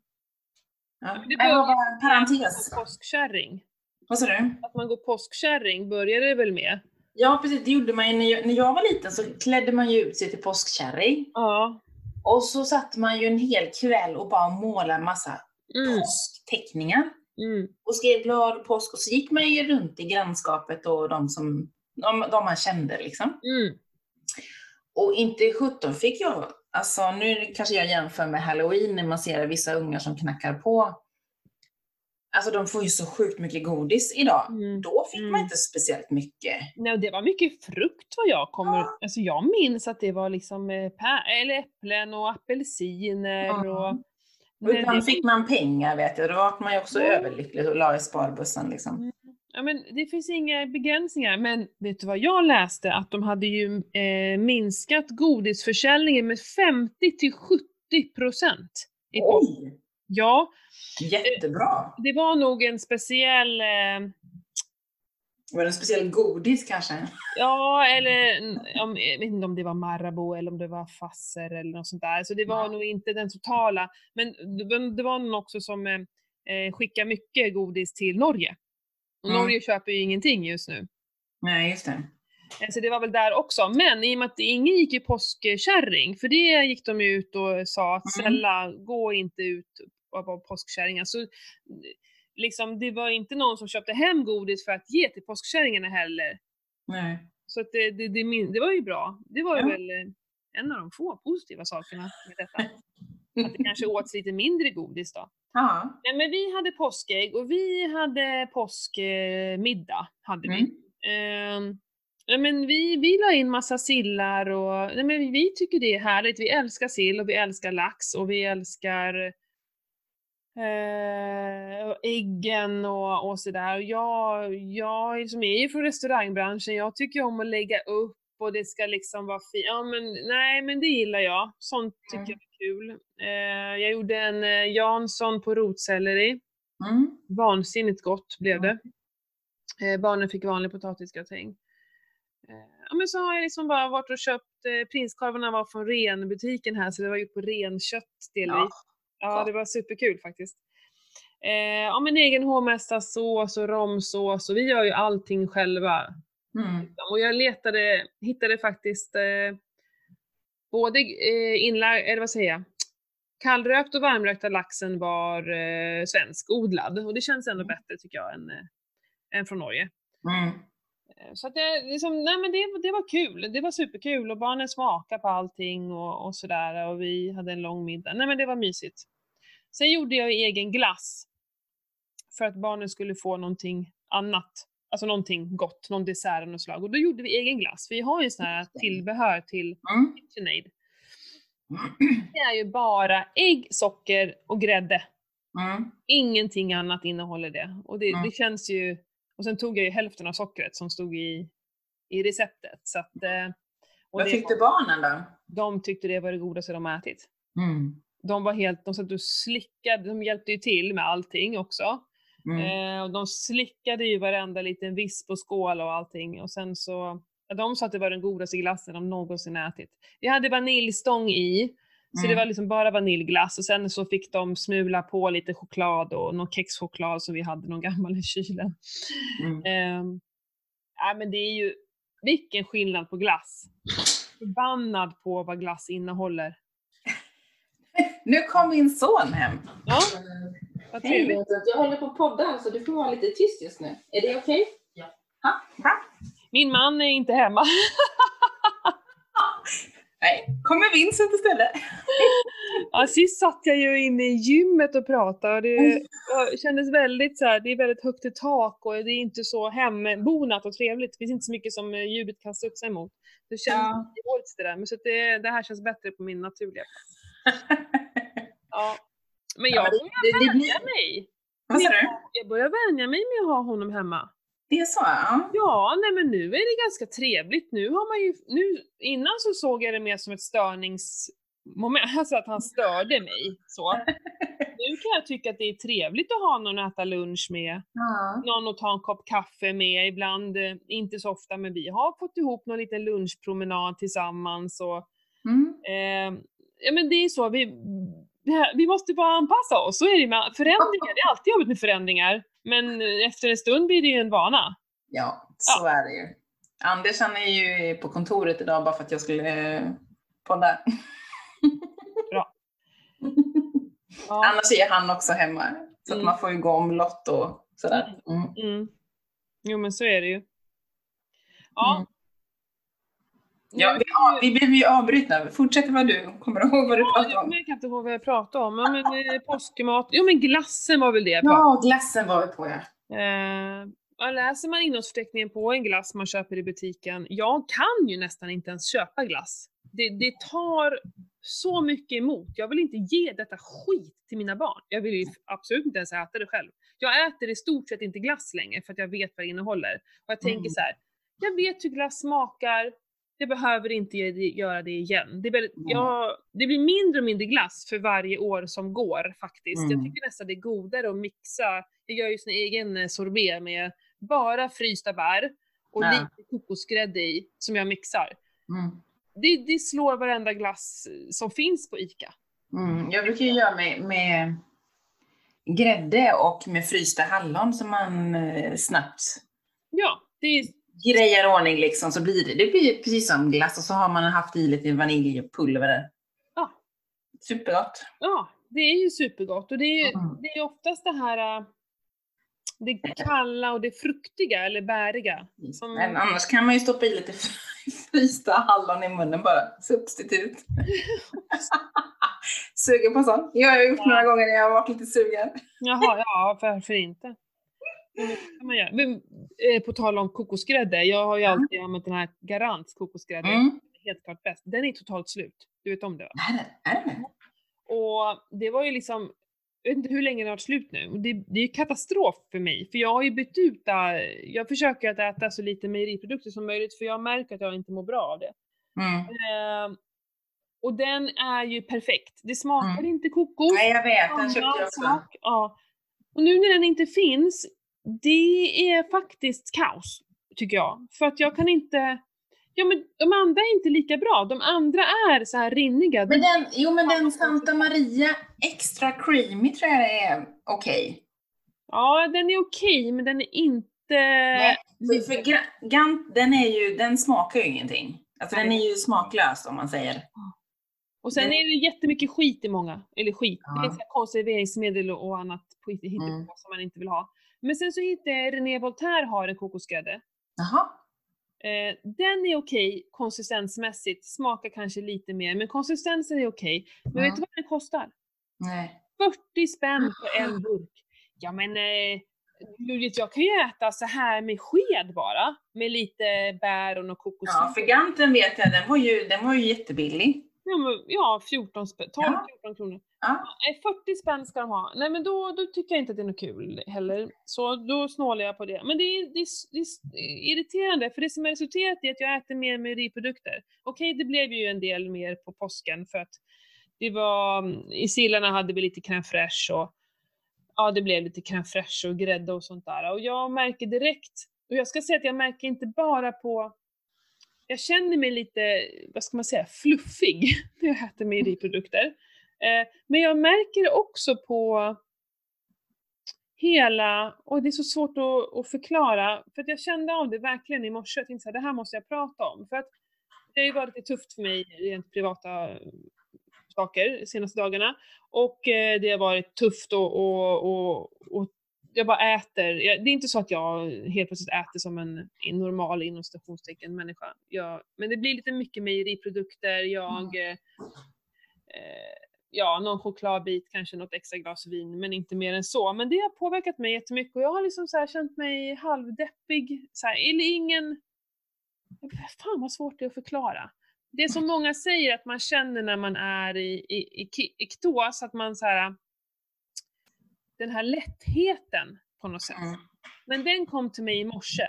Ja. det börjar- var en parentes? Påskkärring. Vad sa du? Att man går påskkärring började det väl med? Ja precis, det gjorde man ju när jag, när jag var liten så klädde man ju ut sig till påskkärring. Ja. Och så satt man ju en hel kväll och bara målade en massa Mm. påskteckningar. Mm. Och skrev glad påsk och så gick man ju runt i grannskapet och de som de, de man kände liksom. Mm. Och inte 17 fick jag, alltså nu kanske jag jämför med halloween när man ser vissa ungar som knackar på. Alltså de får ju så sjukt mycket godis idag. Mm. Då fick man Mm. inte speciellt mycket. Nej, det var mycket frukt vad jag kommer Alltså jag minns att det var liksom eh, eller äpplen och apelsiner Ja. och... Och ibland det- fick man pengar vet jag, då var man ju också Ja. överlycklig och la i sparbössan liksom. Ja, men det finns inga begränsningar, men vet du vad jag läste? Att de hade ju eh, minskat godisförsäljningen med 50 till 70 procent. Oj! Ja, Jättebra! det var nog en speciell eh, Var det en speciell godis kanske? Ja, eller om, jag vet inte om det var Marabou eller om det var Fasser eller något sånt där. Så det var Ja. nog inte den totala. Men det var- det var någon också som eh, eh, skickade mycket godis till Norge. Och Mm. Norge köper ju ingenting just nu. Nej, just det. Så det var väl där också. Men i och med att ingen gick ju påskkärring, för det gick de ju ut och sa att Mm. snälla, gå inte ut och vara påskkärringar. Så liksom, det var inte någon som köpte hem godis för att ge till påskkärringarna heller. Nej. Så det, det, det, det var ju bra. Det var ju Ja. väl eh, en av de få positiva sakerna med detta. Att det kanske åts lite mindre godis då. Ja. Nej men vi hade påskägg och vi hade påskmiddag. Hade vi. Mm. Ja, men vi, vi la in massa sillar och nej, men vi tycker det är härligt. Vi älskar sill och vi älskar lax och vi älskar eh, och äggen och, och sådär. Jag, jag som är ju från restaurangbranschen, jag tycker om att lägga upp och det ska liksom vara fint. Ja men nej men det gillar jag. Sånt tycker Mm. jag är kul. Eh, jag gjorde en eh, Jansson på rotselleri. Mm. Vansinnigt gott blev det. Mm. Eh, barnen fick vanlig potatisgratäng. Eh, ja, men så har jag liksom bara varit och köpt, eh, prinskorvarna var från renbutiken här så det var gjort på renkött delvis. Ja, Ja, det var superkul faktiskt. Eh, ja men egen hovmästarsås och romsås och vi gör ju allting själva. Mm. Och jag letade, hittade faktiskt eh, både eh, inlagd, eller vad säger jag, kallrökt och varmrökta laxen var eh, svenskodlad och det känns ändå Mm. bättre tycker jag än, eh, än från Norge. Mm. Eh, Så att det, liksom, nej men det, det var kul, det var superkul och barnen smakade på allting och, och sådär och vi hade en lång middag. Nej men det var mysigt. Sen gjorde jag egen glass. För att barnen skulle få någonting annat. Alltså någonting gott, någon dessert av något slag. Och då gjorde vi egen glass. Vi har ju sån här tillbehör till Mm. KitchenAid. Det är ju bara ägg, socker och grädde. Mm. Ingenting annat innehåller det. Och det, Mm. det känns ju Och sen tog jag ju hälften av sockret som stod i, i receptet. Så att, eh, Vad tyckte barnen då? De tyckte det var det godaste de ätit. Mm. De var helt, de satt och slickade, de hjälpte ju till med allting också. Mm. Eh, och de slickade ju varenda liten visp och skål och allting. Och sen så, ja, de sa att det var den godaste glassen de någonsin ätit. Vi hade vaniljstång i, så det Mm. var liksom bara vaniljglass. Och sen så fick de smula på lite choklad och någon kexchoklad som vi hade någon gammal i kylen. Mm. Eh, ja, men det är ju, vilken skillnad på glass. Förbannad på vad glass innehåller. Nu kom min son hem. Ja, vad Hej, trevligt. jag håller på att podda så du får vara lite tyst just nu. Är det okej? Ja. Ha? Bra. Min man är inte hemma. Nej, kommer Vincent istället. Ja, sist satt jag ju inne i gymmet och pratade och det var- kändes väldigt så här, det är väldigt högt i tak och det är inte så hembonat och trevligt. Det finns inte så mycket som eh, ljudet kan studsa emot. Det känns Ja. det där, men så att det, det här känns bättre på min naturliga plats. Ja. Men jag Ja, börjar det, det blir... vänja mig. Vad sa du? Jag börjar vänja mig med att ha honom hemma. Det är så? Ja. Ja, nej men nu är det ganska trevligt. Nu har man ju, nu, innan så såg jag det mer som ett störningsmoment, alltså att han störde mig. Så. Nu kan jag tycka att det är trevligt att ha någon att äta lunch med, Ja. någon att ta en kopp kaffe med, ibland, eh, inte så ofta, men vi har fått ihop någon liten lunchpromenad tillsammans och Mm. eh, ja men det är så, vi, vi måste bara anpassa oss, så är det med förändringar, det är alltid jobbigt med förändringar, men efter en stund blir det ju en vana. ja, så är det ju. Anders han är ju på kontoret idag bara för att jag skulle eh, podda. Bra. Ja. Annars är han också hemma. Så att Mm. man får ju gå omlott och sådär. Mm. Mm. Jo men så är det ju. Ja. Ja, vi, vi blev ju avbrutna. Fortsätt vad du kommer ihåg vad du pratade jag om. märker inte ihåg vad jag pratade om. Ja, men, eh, påskmat. Jo men glassen var väl det jag pratade Ja, glassen var vi på ja. om. Eh, läser man innehållsförteckningen på en glass man köper i butiken, jag kan ju nästan inte ens köpa glass. Det, det tar så mycket emot. Jag vill inte ge detta skit till mina barn. Jag vill ju absolut inte ens äta det själv. Jag äter i stort sett inte glass längre för att jag vet vad det innehåller. Och jag tänker Mm. så här. jag vet hur glass smakar, jag behöver inte göra det igen. Det, väldigt, Mm. jag, det blir mindre och mindre glass för varje år som går faktiskt. Jag Mm. tycker nästan det är godare att mixa. Jag gör ju sin egen eh, sorbet med bara frysta bär och Ja. lite kokosgrädde i som jag mixar. Mm. Det, det slår varenda glass eh, som finns på ICA. Mm. Jag brukar ju göra med, med grädde och med frysta hallon som man eh, snabbt Ja, det är, grejar ordning liksom så blir det. Det blir precis som glass och så har man haft i lite vaniljpulver. Ja. Supergott. ja, det är ju supergott och det är, ju- Mm. det är oftast det här äh, det kalla och det fruktiga eller bäriga. Som, Men annars kan man ju stoppa i lite frysta hallon i munnen bara. Substitut. Sugen på sånt. Jag har gjort Ja. några gånger när jag har varit lite sugen. Jaha, ja varför inte? Men det eh, på tal om kokosgrädde, jag har ju Mm. alltid använt den här Garants kokosgrädde. Mm. Helt klart bäst. Den är totalt slut. Du vet om det va? Är det? Det? Och det var ju liksom, jag vet inte hur länge det har varit slut nu. Det, det är ju katastrof för mig, för jag har ju bytt ut, äh, jag försöker att äta så lite mejeriprodukter som möjligt för jag märker att jag inte mår bra av det. Mm. Ehm, och den är ju perfekt. Det smakar Mm. inte kokos. Nej, jag vet. Den köpte jag också. smak, Ja. Och nu när den inte finns, det är faktiskt kaos, tycker jag. För att jag kan inte, ja men de andra är inte lika bra. De andra är så här rinniga. Men den, jo, men den Santa Maria Extra Creamy tror jag är okej. Ja, den är okej, men den är inte... Nej, För, Gant, den, är ju, den smakar ju ingenting. Alltså den är ju smaklös om man säger. Och sen det- är det jättemycket skit i många. Eller skit, Ja. det är konserveringsmedel och annat hittepå Mm. som man inte vill ha. Men sen så hittade jag René Voltaire har en kokosgrädde. Jaha. Eh, den är okej konsistensmässigt, smakar kanske lite mer, men konsistensen är okej. Men Mm. vet du vad den kostar? Nej. 40 spänn för en burk. Ja men, eh, vet, jag kan ju äta så här med sked bara, med lite bär och kokos. Ja, för Ganten vet jag, den var ju, den var ju jättebillig. Ja, men, ja 14 spänn, 12-14 Ja. kronor. Ja. Nej, 40 spänn ska de ha. Nej men då, då tycker jag inte att det är något kul heller. Så då snålar jag på det. Men det är, det, är, det är irriterande för det som har resulterat i att jag äter mer mejeriprodukter. Okej, det blev ju en del mer på påsken för att det var, i sillarna hade vi lite crème fraîche och ja, det blev lite crème fraîche och grädde och sånt där. Och jag märker direkt, och jag ska säga att jag märker inte bara på jag känner mig lite, vad ska man säga, fluffig när jag äter mejeriprodukter. Eh, men jag märker det också på hela, och det är så svårt att, att förklara, för att jag kände av det verkligen i morse, jag tänkte så här, det här måste jag prata om. För att det har ju varit lite tufft för mig rent privata saker de senaste dagarna. Och eh, det har varit tufft och, och, och, och jag bara äter. Jag, det är inte så att jag helt plötsligt äter som en, en normal inom stationstecken människa. Jag, men det blir lite mycket mejeriprodukter, jag eh, eh, ja, någon chokladbit, kanske något extra glas vin, men inte mer än så. Men det har påverkat mig jättemycket och jag har liksom så här känt mig halvdeppig, så här, eller ingen... Fan vad svårt det är att förklara. Det är som många säger att man känner när man är i, i, i ki- iktos, att man så här... Den här lättheten på något sätt. Mm. Men den kom till mig i morse.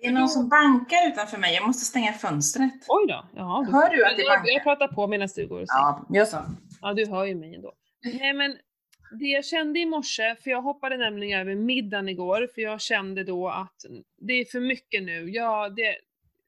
Det är någon som bankar utanför mig. Jag måste stänga fönstret. Oj då. Ja, då. Hör du att det jag, jag bankar? pratar på medan du går och säger. Ja, gör så. Ja, du hör ju mig ändå. Nej, men det jag kände i morse, för jag hoppade nämligen över middagen igår, för jag kände då att det är för mycket nu. Ja, det,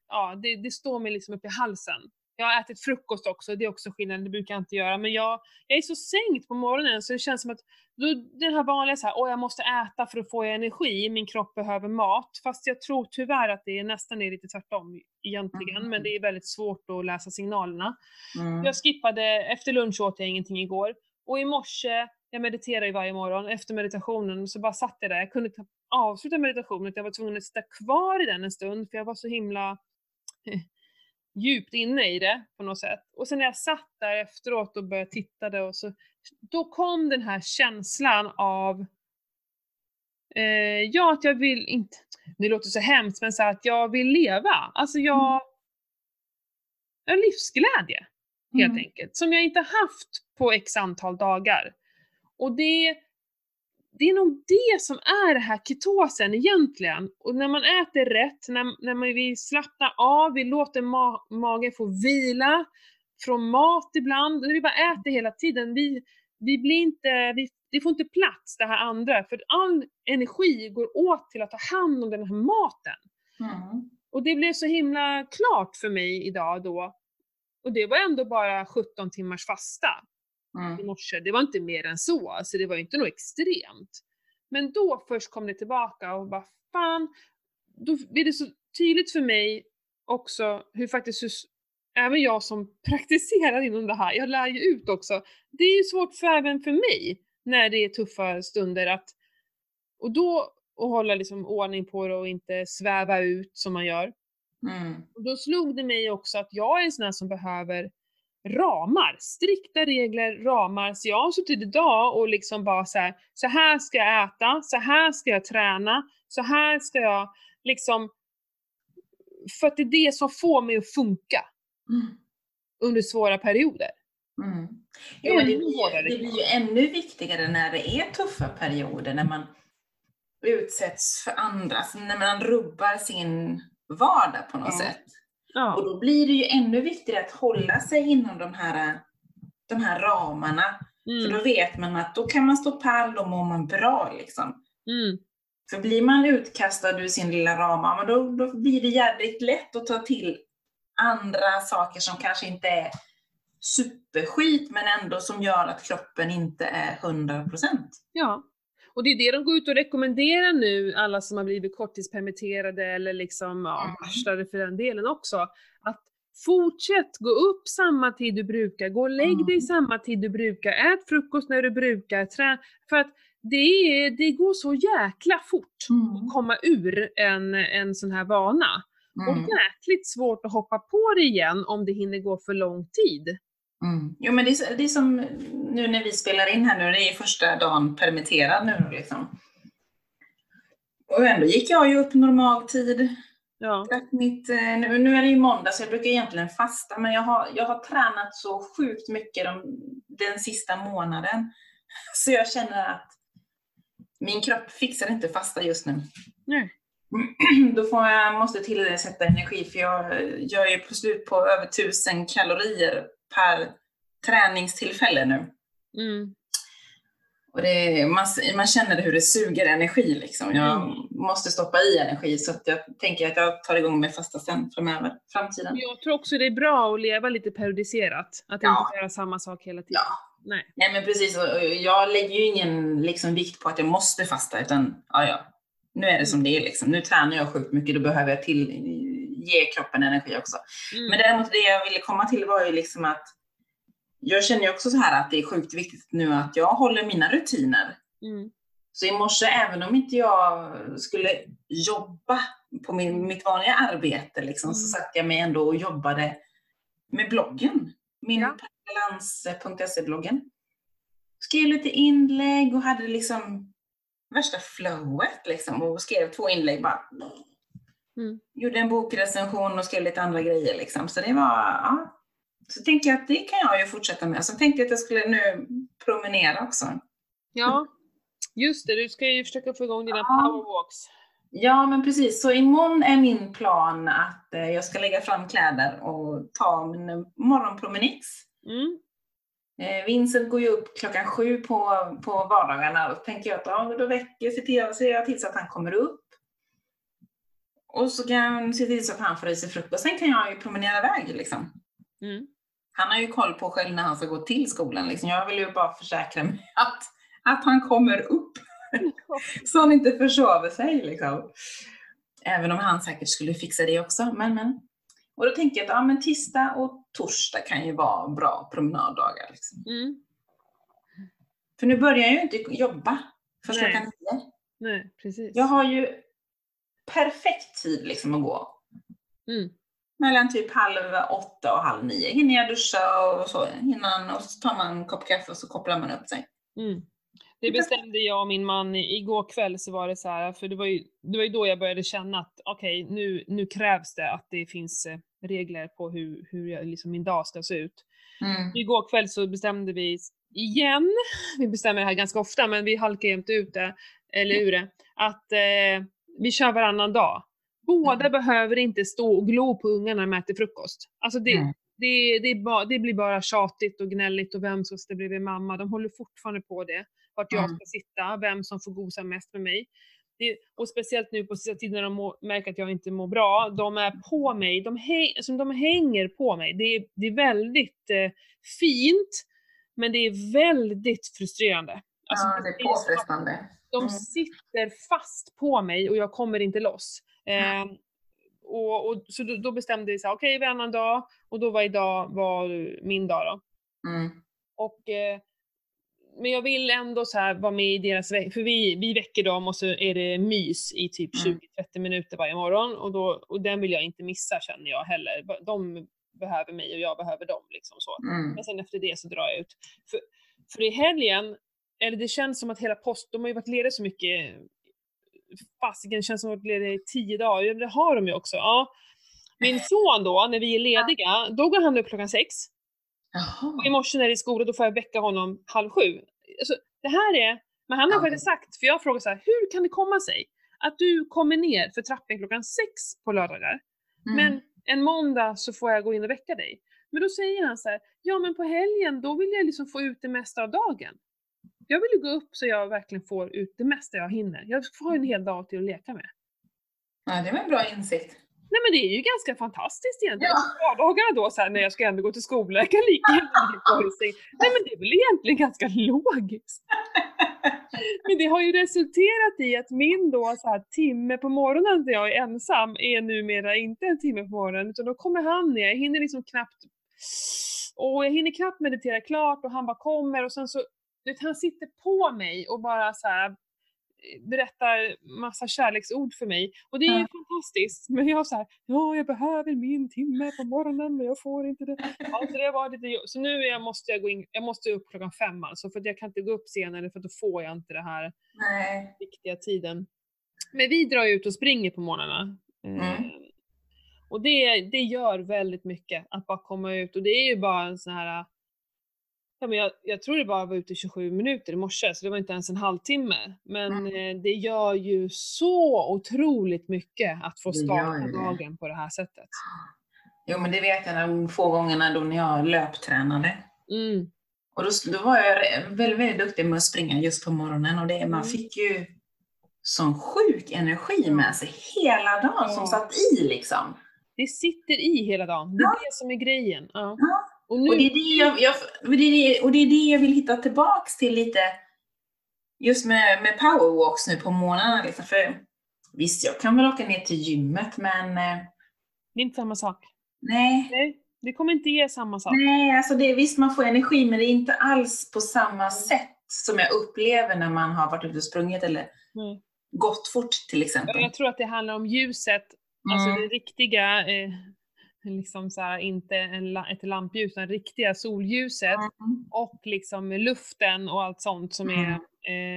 ja, det, det står mig liksom upp i halsen. Jag har ätit frukost också, det är också skillnad, det brukar jag inte göra. Men jag, jag är så sänkt på morgonen så det känns som att då, den här vanliga så här, åh jag måste äta för att få energi, min kropp behöver mat. Fast jag tror tyvärr att det är nästan är lite tvärtom egentligen, Mm. men det är väldigt svårt att läsa signalerna. Mm. Jag skippade, efter lunch åt jag ingenting igår. Och i morse, jag mediterar ju varje morgon, efter meditationen så bara satt jag där. Jag kunde avsluta meditationen, jag var tvungen att sitta kvar i den en stund för jag var så himla djupt inne i det på något sätt. Och sen när jag satt där efteråt och började titta och så, då kom den här känslan av eh, ja, att jag vill inte, det låter så hemskt, men så här att jag vill leva. Alltså jag, jag har livsglädje helt Mm. enkelt, som jag inte haft på x antal dagar. Och det, det är nog det som är det här ketosen egentligen. Och när man äter rätt, när, när man, vi slappnar av, vi låter ma- magen få vila från mat ibland, när vi bara äter hela tiden, vi, vi blir inte, vi, det får inte plats det här andra, för all energi går åt till att ta hand om den här maten. Mm. Och det blev så himla klart för mig idag då. Och det var ändå bara 17 timmars fasta i Mm. morse. Det var inte mer än så, alltså det var inte något extremt. Men då först kom det tillbaka och bara fan, då blir det så tydligt för mig också hur faktiskt hur, även jag som praktiserar inom det här, jag lär ju ut också. Det är ju svårt för även för mig när det är tuffa stunder att, och då att hålla liksom ordning på det och inte sväva ut som man gör. Mm. Och då slog det mig också att jag är en sån här som behöver ramar, strikta regler, ramar. Så jag har suttit idag och liksom bara så här, så här ska jag äta, så här ska jag träna, så här ska jag liksom, för att det är det som får mig att funka Mm. under svåra perioder. Mm. Jo, det, blir, det blir ju ännu viktigare när det är tuffa perioder, när man utsätts för andra, alltså när man rubbar sin vardag på något Ja. sätt. Och Ja. då blir det ju ännu viktigare att hålla sig inom de här, de här ramarna. För Mm. då vet man att då kan man stå pall, då mår man bra liksom. Mm. För blir man utkastad ur sin lilla ram, men då, då blir det jädrigt lätt att ta till andra saker som kanske inte är superskit, men ändå som gör att kroppen inte är 100%. Ja. Och det är det de går ut och rekommenderar nu, alla som har blivit korttidspermitterade eller liksom, ja, Mm. varslade för den delen också. Att fortsätt gå upp samma tid du brukar, gå och lägg dig Mm. samma tid du brukar, ät frukost när du brukar, trä, för att det, det går så jäkla fort att komma ur en, en sån här vana. Och Mm. jäkligt svårt att hoppa på det igen om det hinner gå för lång tid. Mm. Jo, men det är, det är som nu när vi spelar in här nu, det är första dagen permitterad nu liksom. Och ändå gick jag ju upp normal tid. Ja. Mitt, eh, nu, nu är det ju måndag så jag brukar egentligen fasta, men jag har, jag har tränat så sjukt mycket de, den sista månaden. Så jag känner att min kropp fixar inte fasta just nu. Nej. Då får jag, måste tillsätta energi för jag, jag är på slut på över 1000 kalorier per träningstillfälle nu. Mm. Och det, man, man känner hur det suger energi liksom. Jag Mm. måste stoppa i energi så att jag tänker att jag tar igång med fasta sen framöver, framtiden. Jag tror också det är bra att leva lite periodiserat. Att Ja. inte göra samma sak hela tiden. Ja. Nej. Nej men precis, jag lägger ju ingen liksom, vikt på att jag måste fasta utan ja, ja, nu är det som det är liksom. Nu tränar jag sjukt mycket, då behöver jag till, ge kroppen energi också. Mm. Men däremot det jag ville komma till var ju liksom att jag känner ju också så här att det är sjukt viktigt nu att jag håller mina rutiner. Mm. Så i morse, även om inte jag skulle jobba på min, mitt vanliga arbete, liksom, så Mm. satt jag mig ändå och jobbade med bloggen. Min Ja. balans.se-bloggen. Skrev lite inlägg och hade liksom värsta flowet liksom och skrev två inlägg bara. Mm. Gjorde en bokrecension och skrev lite andra grejer liksom. Så det var, ja. Så tänkte jag att det kan jag ju fortsätta med. Så tänkte jag att jag skulle nu promenera också. Ja, just det. Du ska ju försöka få igång dina Ja. powerwalks. Ja, men precis. Så imorgon är min plan att eh, jag ska lägga fram kläder och ta min morgonpromenix. Mm. Eh, Vincent går ju upp klockan sju på, på vardagarna och tänker jag att ja, då väcker, ser, jag till så att han kommer upp. Och så kan jag se till så att han får i sig frukost. Sen kan jag ju promenera iväg liksom. Mm. Han har ju koll på själv när han ska gå till skolan. Liksom. Jag vill ju bara försäkra mig att, att han kommer upp. så han inte försover sig. Liksom. Även om han säkert skulle fixa det också. Men, men. Och då tänker jag att ja, men tisdag och torsdag kan ju vara bra promenaddagar. Liksom. Mm. För nu börjar jag ju inte jobba först Nej. klockan nio. Nej, precis. Jag har ju perfekt tid liksom att gå. Mm. Mellan typ halv åtta och halv nio hinner jag duscha och så innan och så tar man en kopp kaffe och så kopplar man upp sig. Mm. Det bestämde jag och min man igår kväll så var det så här, för det var ju, det var ju då jag började känna att okej, nu, nu krävs det att det finns eh, regler på hur, hur jag, liksom min dag ska se ut. Mm. Igår kväll så bestämde vi igen, vi bestämmer det här ganska ofta men vi halkar jämt ut det, eller ur det, att eh, vi kör varannan dag. Båda Mm. behöver inte stå och glo på ungarna när de äter frukost. Alltså det, Mm. det, det, bara, det blir bara tjatigt och gnälligt och vem som sitter bredvid mamma. De håller fortfarande på det. Vart jag Mm. ska sitta, vem som får gosa mest med mig. Det, och speciellt nu på sista tiden när de må, märker att jag inte mår bra. De är på mig, de, häng, alltså de hänger på mig. Det är, det är väldigt eh, fint, men det är väldigt frustrerande. Alltså, ja, det är påfrestande. De Mm. sitter fast på mig och jag kommer inte loss. Eh, och, och, så då, då bestämde vi så här, okej varannan dag, och då var idag var min dag då. Mm. Och, eh, men jag vill ändå så här vara med i deras veck, för vi, vi väcker dem och så är det mys i typ Mm. 20-30 minuter varje morgon och, då, och den vill jag inte missa känner jag heller. De behöver mig och jag behöver dem liksom så. Mm. Men sen efter det så drar jag ut. För, för i helgen, eller det känns som att hela post, de har ju varit lediga så mycket, fasiken känns som att de varit lediga i tio dagar, det har de ju också. Ja. Min son då, när vi är lediga, då går han upp klockan sex. Och i Jaha. morse när det är skola, då får jag väcka honom halv sju. Alltså, det här är, men han har faktiskt sagt, för jag frågar så här, hur kan det komma sig att du kommer ner för trappen klockan sex på lördagar, Mm. men en måndag så får jag gå in och väcka dig. Men då säger han så här, ja men på helgen då vill jag liksom få ut det mesta av dagen. Jag vill ju gå upp så jag verkligen får ut det mesta jag hinner. Jag får en hel dag till att leka med. Ja, det var en bra insikt. Nej men det är ju ganska fantastiskt egentligen. Ja. Vardagarna då så här, när jag ska ändå gå till skolan, jag kan lika gärna. Nej men det är väl egentligen ganska logiskt. Men det har ju resulterat i att min då så här, timme på morgonen när jag är ensam är numera inte en timme på morgonen utan då kommer han ner, jag hinner liksom knappt och jag hinner knappt meditera klart och han bara kommer och sen så, vet, han sitter på mig och bara så här eh, berättar massa kärleksord för mig. Och det är ju Ja. fantastiskt. Men jag så här, ja jag behöver min timme på morgonen men jag får inte det. Ja, så, det var lite, så nu jag, måste jag gå in, jag måste upp klockan fem alltså för att jag kan inte gå upp senare för då får jag inte det här Nej. viktiga tiden. Men vi drar ju ut och springer på morgnarna. Eh, Mm. Och det, det gör väldigt mycket att bara komma ut och det är ju bara en sån här Ja, men jag, jag tror det bara var ute i 27 minuter i morse, så det var inte ens en halvtimme. Men Mm. eh, det gör ju så otroligt mycket att få starta dagen på det här sättet. Jo, men det vet jag de få gångerna då när jag löptränade. Mm. Och då, då var jag väldigt, väldigt duktig med att springa just på morgonen och det, man Mm. fick ju sån sjuk energi med sig hela dagen som Ja. satt i liksom. Det sitter i hela dagen, det är det som är grejen. Ja. Ja. Och nu, Och det, är det, jag, jag, och det, är det, och det är det jag vill hitta tillbaks till lite, just med, med powerwalks nu på morgnarna. Liksom. För visst, jag kan väl åka ner till gymmet, men eh, det är inte samma sak. nej. Nej, det kommer inte ge samma sak. Nej, alltså det, visst man får energi, men det är inte alls på samma sätt som jag upplever när man har varit ute och sprungit eller Nej. gått fort till exempel. Jag, tror att det handlar om ljuset, alltså Mm. det riktiga, eh, liksom så här, inte en, ett lampljus, utan riktiga solljuset Mm. och liksom luften och allt sånt som är, Mm.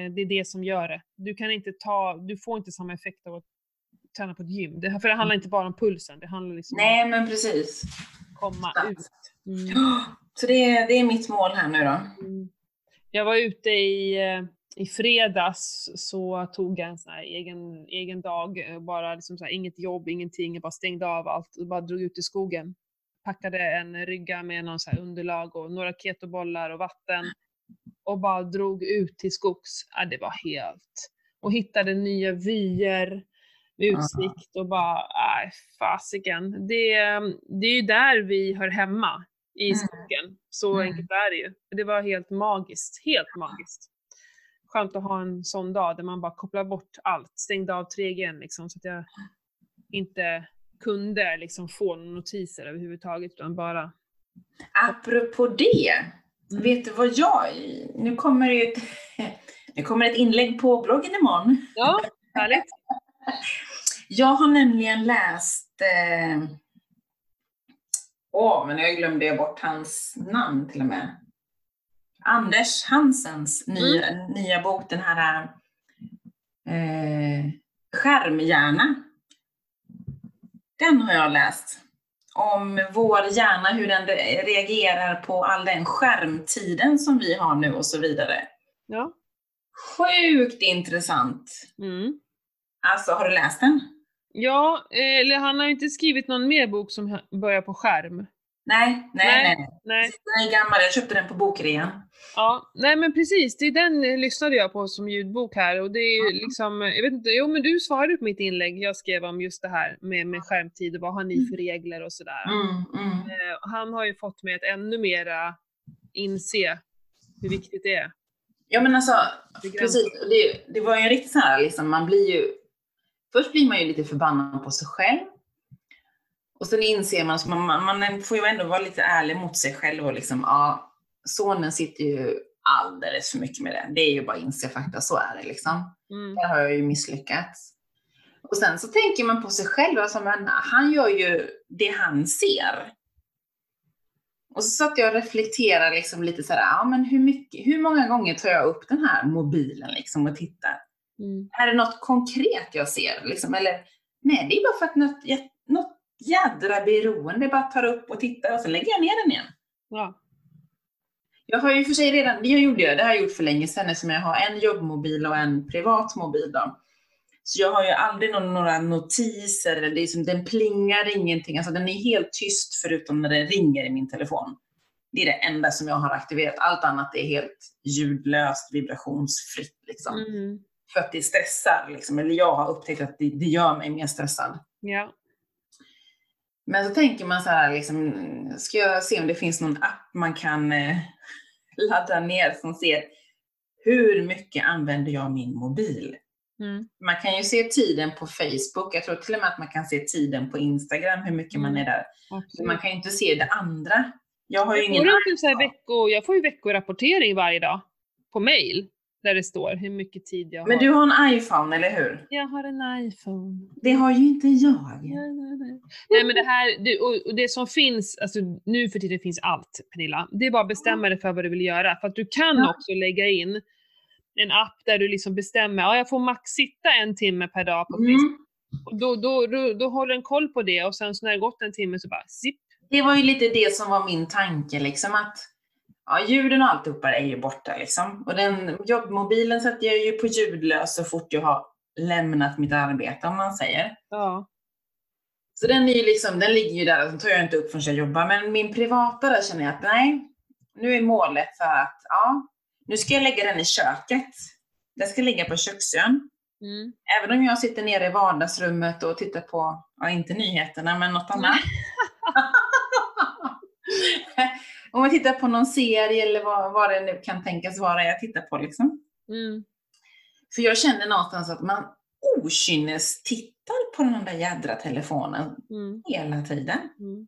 eh, det är det som gör det. Du kan inte ta, du får inte samma effekt av att träna på ett gym. Det, för det handlar inte bara om pulsen, det handlar liksom Nej, men precis. om att komma Sant. ut. Mm. Så det, är- det är mitt mål här nu då. Mm. Jag var ute i, eh, i fredags så tog jag en sån här egen, egen dag, eh, bara liksom så här, inget jobb, ingenting, jag bara stängde av allt och bara drog ut i skogen. Packade en rygga med någon så här underlag och några ketobollar och vatten och bara drog ut till skogs. Ja, det var helt... Och hittade nya vyer med utsikt och bara, nej fasiken. Det, det är ju där vi hör hemma, i Mm. skogen. Så Mm. enkelt är det ju. Det var helt magiskt, helt magiskt. Skönt att ha en sån dag där man bara kopplar bort allt, stängde av 3G liksom, så att jag inte kunde liksom få några notiser överhuvudtaget utan bara Apropå det, Mm. vet du vad jag... Nu kommer det ett, nu kommer ett inlägg på bloggen imorgon. Ja, härligt. Jag har nämligen läst... Åh, eh... åh, men jag glömde bort hans namn till och med. Anders Hansens nya, nya bok, den här eh, Skärmhjärna. Den har jag läst. Om vår hjärna, hur den re- reagerar på all den skärmtiden som vi har nu och så vidare. Ja. Sjukt intressant. Mm. Alltså, har du läst den? Ja, eh, eller han har inte skrivit någon mer bok som börjar på skärm. Nej, nej, Nej. nej. Den är gammal, jag köpte den på bokrean. Ja, nej men precis, det är den eh, lyssnade jag på som ljudbok här och det är Mm. liksom, eh, jag vet inte, jo men du svarade på mitt inlägg jag skrev om just det här med, med skärmtid och vad har ni för regler och sådär. Mm, mm. Eh, han har ju fått mig att ännu mera inse hur viktigt det är. Ja men alltså, precis. Det, det var ju en riktigt så här, liksom, man blir ju, först blir man ju lite förbannad på sig själv. Och sen inser man, så man, man, får ju ändå vara lite ärlig mot sig själv och liksom, ja, sonen sitter ju alldeles för mycket med det. Det är ju bara att inse fakta, så är det liksom. Mm. Där har jag ju misslyckats. Och sen så tänker man på sig själv, alltså, men han gör ju det han ser. Och så satt jag och reflekterade liksom lite så här, ja men hur, mycket, hur många gånger tar jag upp den här mobilen liksom och tittar? Mm. Är det något konkret jag ser? Liksom? Eller nej, det är bara för att något, något jädra beroende bara tar upp och tittar och så lägger jag ner den igen. Ja. Jag har ju för sig redan, det gjorde jag, det har jag gjort för länge sedan eftersom jag har en jobbmobil och en privat mobil då. Så jag har ju aldrig någon, några notiser, eller det är som, den plingar ingenting, alltså den är helt tyst förutom när det ringer i min telefon. Det är det enda som jag har aktiverat, allt annat är helt ljudlöst, vibrationsfritt liksom. Mm. För att det stressar liksom, eller jag har upptäckt att det, det gör mig mer stressad. Ja. Men så tänker man så här, liksom, ska jag se om det finns någon app man kan eh, ladda ner som ser hur mycket använder jag min mobil? Mm. Man kan ju se tiden på Facebook, jag tror till och med att man kan se tiden på Instagram, hur mycket man Mm. är där. Absolut. man kan ju inte se det andra. Jag har ju Jag ingen får, inte så här vecko, jag får ju veckorapportering varje dag på mail där det står hur mycket tid jag Men har. du har en iPhone, eller hur? Jag har en iPhone. Det har ju inte jag. Nej, nej, nej. Nej men det här, det, och, det som finns, alltså nu för tiden finns allt Pernilla. Det är bara att bestämma dig för vad du vill göra. För att du kan Ja. också lägga in en app där du liksom bestämmer, ja jag får max sitta en timme per dag på Mm. Facebook. Och då, då, då, då håller den koll på det och sen så när det gått en timme så bara zipp. Det var ju lite det som var min tanke, liksom att ja, ljuden och alltihopa är ju borta liksom. Och den jobbmobilen sätter jag ju på ljudlös så fort jag har lämnat mitt arbete om man säger. Ja. Så den är ju liksom, den ligger ju där och den tar jag inte upp förrän jag jobbar. Men min privata där känner jag att nej, nu är målet för att ja, nu ska jag lägga den i köket. Den ska ligga på köksön. Mm. Även om jag sitter nere i vardagsrummet och tittar på, ja inte nyheterna, men något annat. om jag tittar på någon serie eller vad, vad det nu kan tänkas vara jag tittar på liksom. Mm. För jag känner någonstans att man okynnes tittar på den där jädra telefonen Mm. hela tiden. Mm.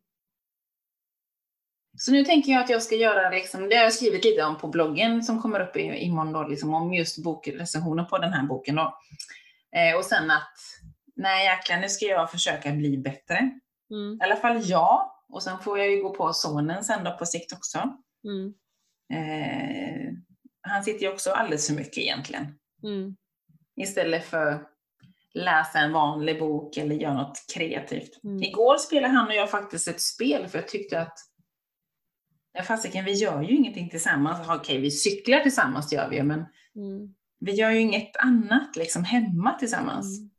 Så nu tänker jag att jag ska göra, liksom, det har jag skrivit lite om på bloggen som kommer upp i, imorgon då, liksom, om just bokrecensioner på den här boken. Då. Eh, och sen att, nej jäklar, nu ska jag försöka bli bättre. Mm. I alla fall jag. Och sen får jag ju gå på sonen sen då på sikt också. Mm. Eh, han sitter ju också alldeles för mycket egentligen. Mm. Istället för läsa en vanlig bok eller göra något kreativt. Mm. Igår spelade han och jag faktiskt ett spel för jag tyckte att Ja, fasiken, vi gör ju ingenting tillsammans. Okej, vi cyklar tillsammans gör vi ju, men Mm. vi gör ju inget annat liksom hemma tillsammans. Mm.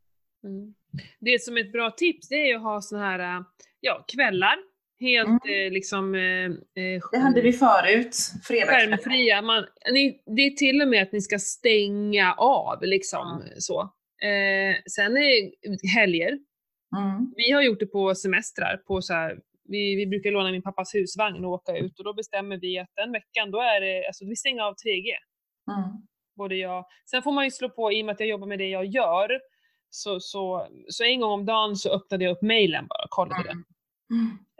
Mm. Det som är ett bra tips det är ju att ha såna här ja, kvällar. Helt Mm. eh, liksom... Eh, eh, Det hade vi förut, skärmfria. Man, ni, det är till och med att ni ska stänga av liksom så. Eh, sen är helger. Mm. Vi har gjort det på semestrar. På så här, vi, vi brukar låna min pappas husvagn och åka ut och då bestämmer vi att den veckan då är det, alltså vi stänger av 3G. Mm. Både jag, sen får man ju slå på, i och med att jag jobbar med det jag gör, så, så, så en gång om dagen så öppnade jag upp mailen bara och kollade den.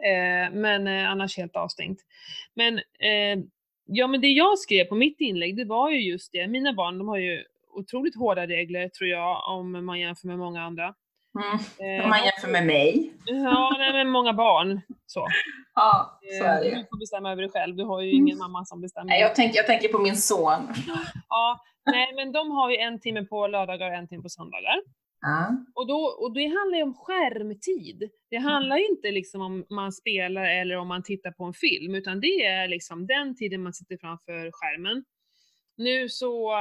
Mm. Eh, men eh, annars helt avstängt. Men, eh, ja, men det jag skrev på mitt inlägg, det var ju just det. Mina barn, de har ju otroligt hårda regler tror jag, om man jämför med många andra. Mm. Om man jämför med mig. Ja, nej, men många barn. Så. Ja, så är det. Du får bestämma över dig själv, du har ju ingen mamma som bestämmer. Nej, jag, tänker, jag tänker på min son. Ja, nej, men de har ju en timme på lördagar och en timme på söndagar. Ja. Och, då, och det handlar ju om skärmtid. Det handlar ju inte liksom om man spelar eller om man tittar på en film, utan det är liksom den tiden man sitter framför skärmen. Nu så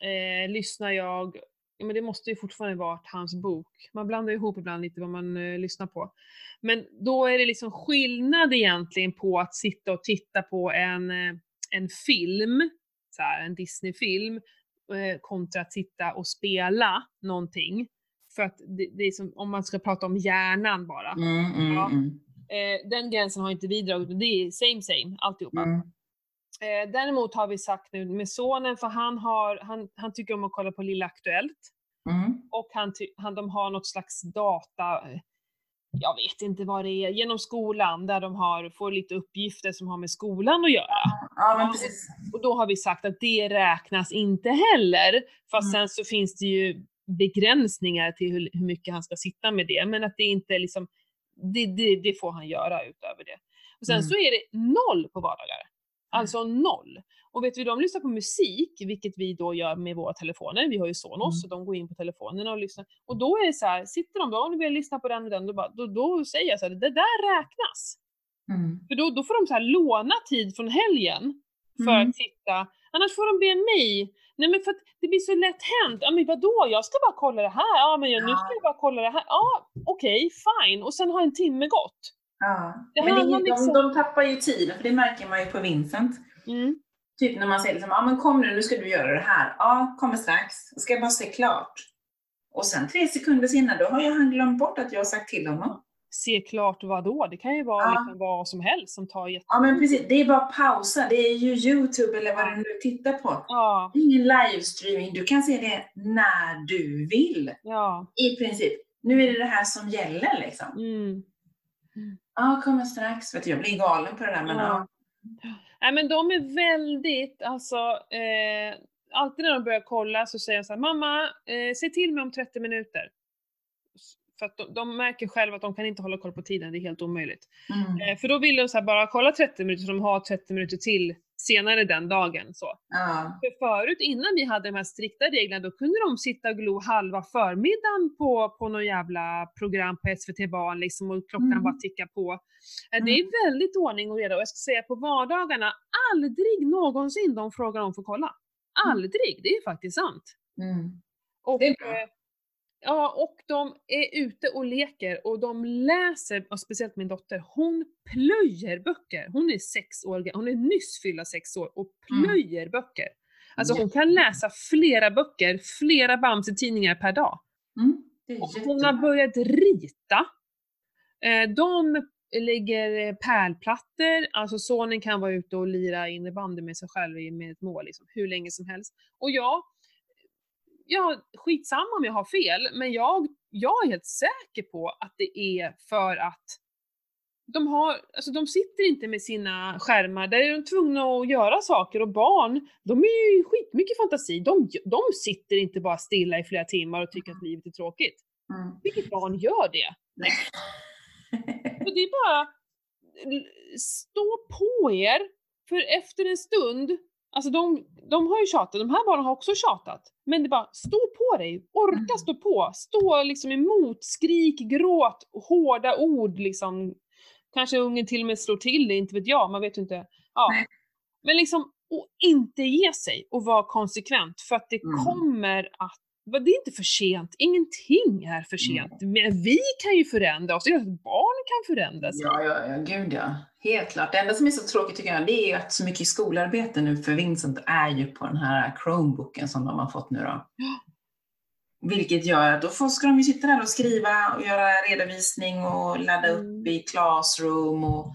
eh, lyssnar jag, ja, men det måste ju fortfarande varit hans bok. Man blandar ihop ibland lite vad man eh, lyssnar på. Men då är det liksom skillnad egentligen på att sitta och titta på en, eh, en film, så här, en Disney-film, kontra att sitta och spela någonting. För att det, det är som om man ska prata om hjärnan bara. Mm, mm, Ja. mm. Eh, den gränsen har inte vi dragit, det är same same alltihopa. Mm. Eh, däremot har vi sagt nu med sonen, för han, har, han, han tycker om att kolla på Lilla Aktuellt. Mm. Och han, han, de har något slags data, eh, jag vet inte vad det är, genom skolan där de har, får lite uppgifter som har med skolan att göra. Ja, men precis. Och då har vi sagt att det räknas inte heller. Fast Mm. sen så finns det ju begränsningar till hur, hur mycket han ska sitta med det. Men att det inte är liksom, det, det, det får han göra utöver det. Och sen Mm. så är det noll på vardagar. Alltså noll. Och vet du, de lyssnar på musik, vilket vi då gör med våra telefoner. Vi har ju Sonos, Mm. så de går in på telefonerna och lyssnar. Och då är det så här, sitter de då, du vill lyssna på den och den, då, bara, då, då säger jag så här, det där räknas. Mm. För då, då får de så här låna tid från helgen för Mm. att titta. Annars får de be mig. Nej men för att det blir så lätt hänt. Ja men vadå, jag ska bara kolla det här. Ja men jag, nu ska jag bara kolla det här. Ja okej, fine. Och sen har en timme gått. Ja. Det Men det, är- liksom- de, de tappar ju tiden, för det märker man ju på Vincent. Mm. Typ när man säger liksom, ja men kom nu, nu ska du göra det här. Ja, kommer strax. Ska jag bara se klart. Och sen tre sekunder senare, då har ju han glömt bort att jag har sagt till honom. Se klart vad då? Det kan ju vara Ja. liksom vad som helst som tar jätte... Ja men precis, det är bara pausa. Det är ju Youtube eller vad du nu tittar på. Ja, Det är ingen livestreaming. Du kan se det när du vill. ja. I princip. Nu är det det här som gäller liksom. Mm. Ja, kommer strax. Vet du, jag blir galen på det där men Ja. ja. Nej men de är väldigt, alltså, eh, alltid när de börjar kolla så säger jag så här, mamma, eh, se till mig om 30 minuter. För att de, de märker själva att de kan inte hålla koll på tiden, det är helt omöjligt. Mm. Eh, för då vill de så bara kolla 30 minuter så de har 30 minuter till senare den dagen. Så. Ja. För förut, innan vi hade de här strikta reglerna, då kunde de sitta och glo halva förmiddagen på, på någon jävla program på SVT Barn liksom och klockan Mm. bara tickar på. Eh, Det är väldigt ordning och reda och jag ska säga på vardagarna, aldrig någonsin de frågar om för kolla. Aldrig, det är faktiskt sant. Mm. Och, Det är bra. Ja, och de är ute och leker och de läser, och speciellt min dotter, hon plöjer böcker. Hon är sex år hon är nyss fyllda sex år och Mm. plöjer böcker. Alltså hon kan läsa flera böcker, flera Bamse-tidningar per dag. Mm. Och hon har börjat rita. Eh, de lägger eh, pärlplattor, alltså sonen kan vara ute och lira innebandy med sig själv med ett mål liksom, hur länge som helst. Och jag, ja, skitsamma om jag har fel, men jag, jag är helt säker på att det är för att de, har, alltså de sitter inte med sina skärmar, där är de tvungna att göra saker och barn, de är ju skitmycket fantasi. De, de sitter inte bara stilla i flera timmar och tycker att livet är tråkigt. Mm. Vilket barn gör det? Nej. Och det är bara, stå på er, för efter en stund, alltså de, de har ju tjatat, de här barnen har också tjatat, men det bara, stå på dig, orka Mm. stå på, stå liksom emot, skrik, gråt, hårda ord liksom. Kanske ungen till och med slår till det, inte vet jag, man vet ju inte. Ja. Men liksom, och inte ge sig och vara konsekvent, för att det Mm. kommer att det är inte för sent, ingenting är för sent. Men vi kan ju förändra oss, det är att barn kan förändra sig. Ja, ja, ja, gud ja. Helt klart. Det enda som är så tråkigt tycker jag, det är att så mycket skolarbete nu för Vincent är ju på den här Chromebooken som de har fått nu då. Vilket gör att då får, ska de ju sitta där och skriva och göra redovisning och ladda upp Mm. i Classroom och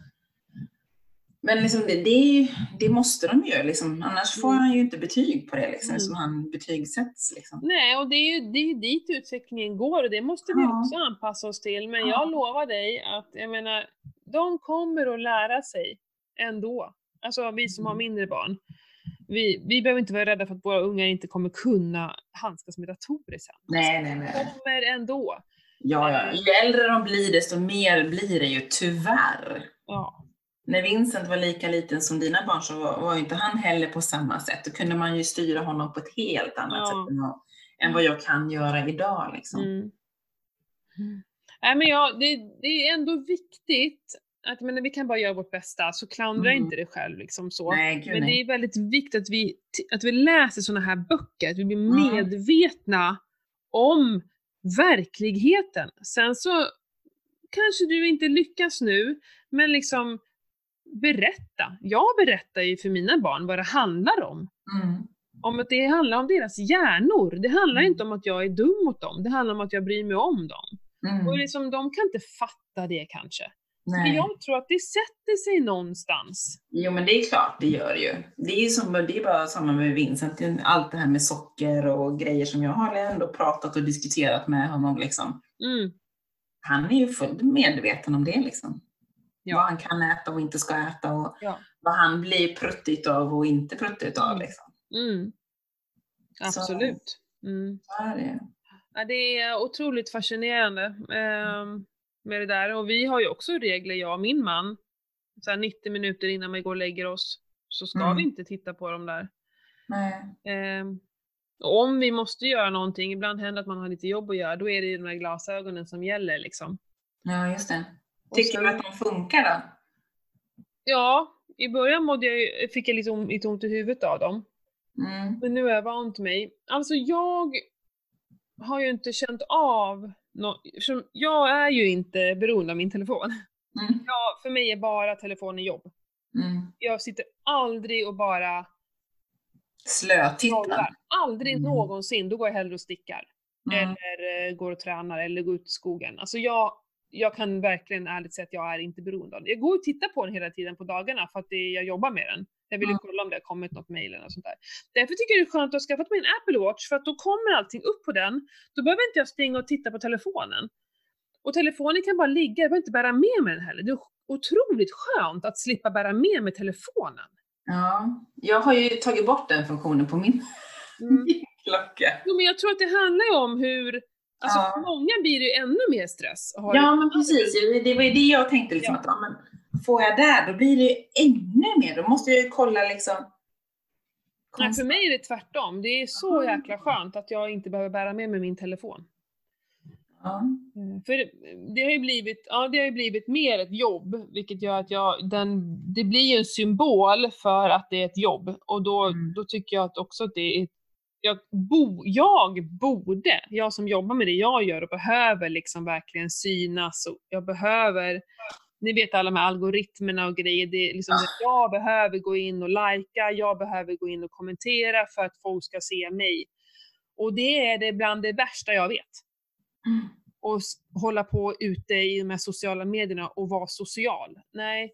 men liksom det, det, det måste de ju, liksom. annars får Mm. han ju inte betyg på det, liksom, Mm. som han betygsätts. Liksom. Nej, och det är ju det är dit utvecklingen går och det måste vi Ja. också anpassa oss till. Men Ja. jag lovar dig att, jag menar, de kommer att lära sig ändå. Alltså vi som har mindre barn. Vi, vi behöver inte vara rädda för att våra ungar inte kommer kunna handskas med datorer sen. Nej, nej, nej. De kommer ändå. Ja, ja. Ju äldre de blir, desto mer blir det ju, tyvärr. Ja. När Vincent var lika liten som dina barn så var, var ju inte han heller på samma sätt. Då kunde man ju styra honom på ett helt annat Ja. sätt än vad, vad jag kan göra idag. Liksom. Mm. Nej men ja, det, det är ändå viktigt att men vi kan bara göra vårt bästa, så klandra Mm. inte dig själv liksom så. Nej, gud Men det är väldigt viktigt att vi, att vi läser sådana här böcker, att vi blir Mm. medvetna om verkligheten. Sen så kanske du inte lyckas nu, men liksom berätta. Jag berättar ju för mina barn vad det handlar om. Mm. Om att det handlar om deras hjärnor. Det handlar Mm. inte om att jag är dum mot dem, det handlar om att jag bryr mig om dem. Mm. Och liksom, de kan inte fatta det kanske. Nej. jag tror att det sätter sig någonstans. Jo, men det är klart, det gör det ju. Det är ju som, det är bara samma med Vincent. Allt det här med socker och grejer som jag har ändå pratat och diskuterat med honom. Liksom. Mm. Han är ju fullt medveten om det. Liksom. Ja. Vad han kan äta och inte ska äta och Ja. vad han blir pruttigt av och inte pruttigt av. Mm. Liksom. Mm. Absolut. Mm. Så är det. Ja, det är otroligt fascinerande ehm, med det där. Och vi har ju också regler, jag och min man. Så här 90 minuter innan vi går och lägger oss så ska Mm. vi inte titta på dem där. Och om vi måste göra någonting, ibland händer att man har lite jobb att göra, då är det ju de här glasögonen som gäller liksom. Ja, just det. Tycker du att de funkar då? Ja, i början mådde jag, fick jag lite, om, lite ont i huvudet av dem. Mm. Men nu är jag vant mig. Alltså jag har ju inte känt av nå- eftersom jag är ju inte beroende av min telefon. Mm. Ja, för mig är bara telefonen jobb. Mm. Jag sitter aldrig och bara Slötittar. Aldrig Mm. någonsin. Då går jag hellre och stickar. Mm. Eller eh, går och tränar eller går ut i skogen. Alltså jag, jag kan verkligen ärligt säga att jag är inte beroende av det. Jag går och tittar på den hela tiden på dagarna för att det, jag jobbar med den. Jag vill ju Mm. kolla om det har kommit något mejl eller sånt där. Därför tycker jag det är skönt att ha skaffat mig en Apple Watch för att då kommer allting upp på den. Då behöver inte jag springa och titta på telefonen. Och telefonen kan bara ligga, jag behöver inte bära med mig den heller. Det är otroligt skönt att slippa bära med mig telefonen. Ja, jag har ju tagit bort den funktionen på min klocka. Jo men jag tror att det handlar ju om hur, alltså Ja. för många blir det ju ännu mer stress. Ja, men precis. Det var ju det jag tänkte liksom Ja. att ja, men får jag där, då blir det ju ännu mer. Då måste jag ju kolla liksom. Nej, för mig är det tvärtom. Det är så jäkla skönt att jag inte behöver bära med mig min telefon. Ja. Mm, För det, det har ju blivit, ja det har blivit mer ett jobb, vilket gör att jag, den, det blir ju en symbol för att det är ett jobb. Och då, Mm. då tycker jag att också att det är, jag, bo, jag borde, jag som jobbar med det jag gör och behöver liksom verkligen synas och jag behöver, ni vet alla de här algoritmerna och grejer, det är liksom, jag behöver gå in och lajka, jag behöver gå in och kommentera för att folk ska se mig. Och det är det bland det värsta jag vet Mm. och hålla på ute i de här sociala medierna och vara social. Nej,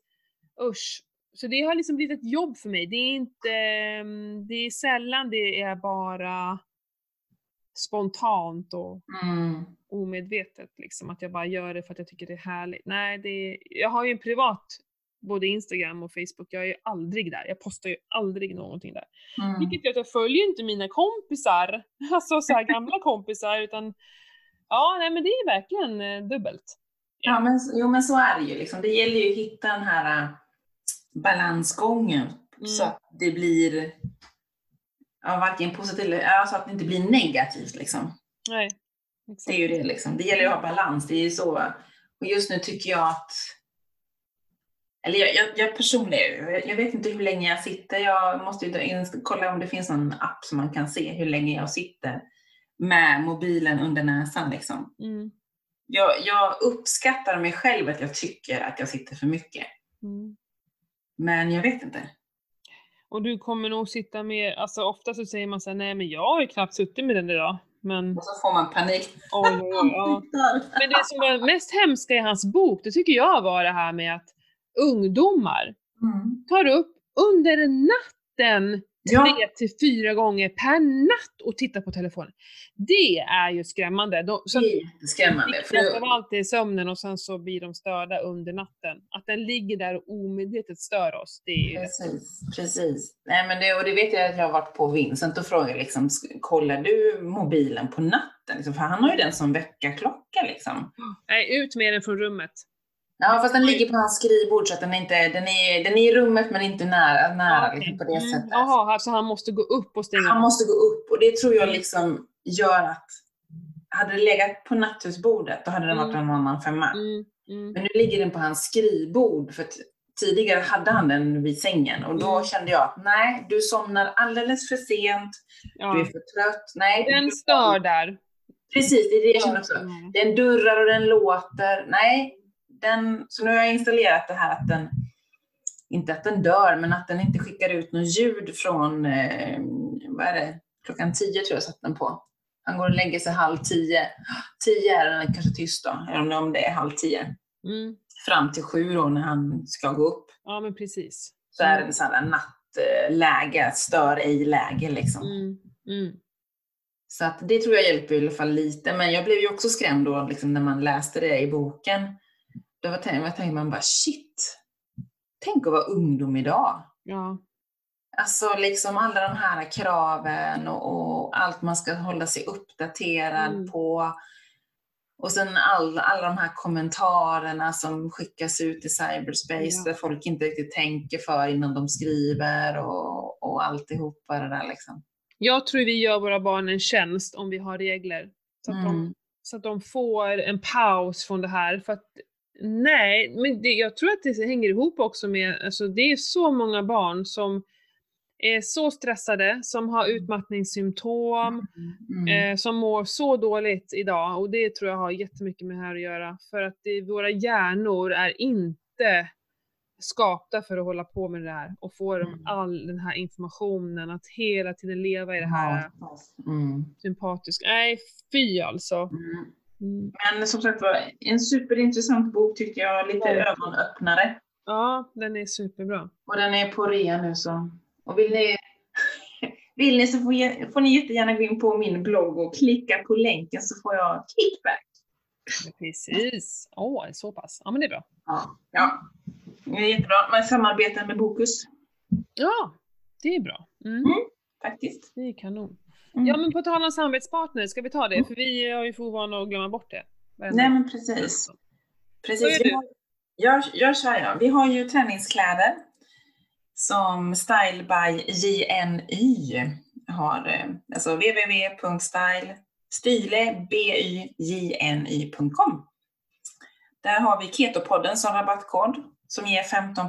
usch. Så det har liksom blivit ett jobb för mig. Det är inte, mm, det är sällan det är bara spontant och Mm. omedvetet liksom, att jag bara gör det för att jag tycker det är härligt. Nej, det är, jag har ju en privat, både Instagram och Facebook, jag är ju aldrig där. Jag postar ju aldrig någonting där. Mm. Vilket gör att jag följer inte mina kompisar, alltså så gamla kompisar, utan ja, nej men det är verkligen eh, dubbelt. Ja, men, jo, men så är det ju. Liksom. Det gäller ju att hitta den här balansgången så Mm. att det blir ja, varken positivt eller ja, så att det inte blir negativt. Liksom. Nej. Det är ju det liksom. Det gäller ju att ha balans. Det är ju så. Och just nu tycker jag att eller jag, jag, jag personligen, jag, jag vet inte hur länge jag sitter. Jag måste ju in, kolla om det finns någon app som man kan se hur länge jag sitter med mobilen under näsan. Liksom. Mm. Jag, jag uppskattar mig själv att jag tycker att jag sitter för mycket. Mm. Men jag vet inte. Och du kommer nog sitta med, alltså ofta så säger man så här, nej men jag har ju knappt suttit med den idag. Men Och så får man panik. oj, oj. Men det som var mest hemska i hans bok, det tycker jag var det här med att ungdomar Mm. tar upp under natten Ja. tre till fyra gånger per natt och tittar på telefonen. Det är ju skrämmande. De, så Det är jätteskrämmande. För Viktigast av det, allt är sömnen och sen så blir de störda under natten. Att den ligger där och omedvetet stör oss, det är ju precis, precis. Nej, men det, och det vet jag att jag har varit på Vincent och frågat liksom, kollar du mobilen på natten? Liksom, för han har ju den som väckarklocka liksom. Nej, ut med den från rummet. Ja, fast den ligger på hans skrivbord så att den inte, den är, den är i rummet men inte nära, nära Ja, okej. liksom, på det Mm, sättet. Jaha, alltså han måste gå upp och stänga Han måste gå upp och det tror jag liksom gör att hade det legat på natthusbordet då hade den varit en annan femma. Mm, mm, Men nu ligger den på hans skrivbord för tidigare hade han den vid sängen och då Mm. kände jag att nej, du somnar alldeles för sent, du är ja. för trött. Nej, Den stör där. Precis, det är det jag känner också. Mm. Den durrar och den låter. Nej, den, så nu har jag installerat det här att den, inte att den dör, men att den inte skickar ut något ljud från, eh, vad är det, klockan tio tror jag satt den på. Han går och lägger sig halv tio. Tio är den kanske tyst då, eller om det är halv tio. Mm. Fram till sju då när han ska gå upp. Ja, men precis. Så är det sån här nattläge, stör ej-läge liksom. Mm, mm. Så att det tror jag hjälper i alla fall lite. Men jag blev ju också skrämd då liksom, när man läste det i boken. Då var tänk- jag tänkte man bara shit. Tänk att vara ungdom idag. Ja. Alltså liksom alla de här kraven och, och allt man ska hålla sig uppdaterad Mm. på. Och sen all, alla de här kommentarerna som skickas ut i cyberspace Ja. där folk inte riktigt tänker för innan de skriver och, och alltihopa det där liksom. Jag tror vi gör våra barn en tjänst om vi har regler. Så att, de, Mm. så att de får en paus från det här. För att, nej, men det, jag tror att det hänger ihop också med, alltså det är så många barn som är så stressade, som har utmattningssymptom, Mm. eh, som mår så dåligt idag. Och det tror jag har jättemycket med det här att göra. För att det, våra hjärnor är inte skapta för att hålla på med det här och få Mm. all den här informationen, att hela tiden leva i det här Mm. sympatiskt. Nej, fy alltså. Mm. Mm. Men som sagt var, en superintressant bok tyckte jag, lite Ja. ögonöppnare. Ja, den är superbra. Och den är på rea nu så. Och vill ni, vill ni så får, får ni jättegärna gå in på min blogg och klicka på länken så får jag kickback. Precis. Åh, så pass. Ja, men det är bra. Ja, ja. det är jättebra. Man samarbetar med Bokus Ja, det är bra. Mm. Mm. faktiskt. Det är kanon. Mm. Ja, men på tal om samarbetspartner, ska vi ta det? För vi har ju för vana att glömma bort det. Nej men precis. Precis. gör Jag, Jag, jag kör jag. Vi har ju träningskläder som Style by JNY har, eh, alltså www.style.stylebyyjny.com. Där har vi Ketopodden som rabattkod som ger 15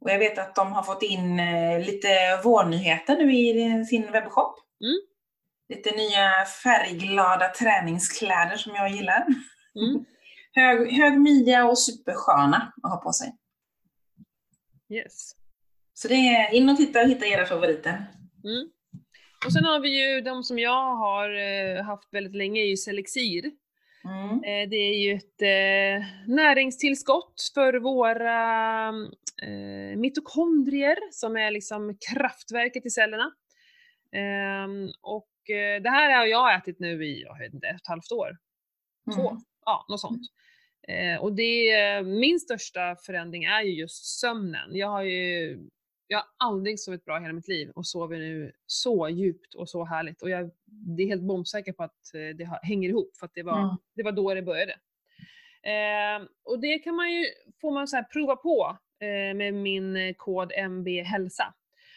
Och jag vet att de har fått in eh, lite vårnyheter nu i sin webbshop. Mm. Lite nya färgglada träningskläder som jag gillar. Mm. Hög, hög midja och supersköna att ha på sig. Yes. Så det är in och titta och hitta era favoriter. Mm. Och sen har vi ju de som jag har eh, haft väldigt länge, är ju Selexir. Mm. Eh, det är ju ett eh, näringstillskott för våra mitokondrier som är liksom kraftverket i cellerna. Ehm, och eh, det här har jag ätit nu i, jag vet inte, ett halvt år. Två, Mm. ja något sånt. Eh, och det, min största förändring är ju just sömnen. Jag har ju jag har aldrig sovit bra i hela mitt liv och sover nu så djupt och så härligt. Och jag det är helt bombsäker på att eh, det hänger ihop för att det var, Mm. det var då det började. Eh, och det kan man ju, får man så prova på eh, med min kod MB hälsa.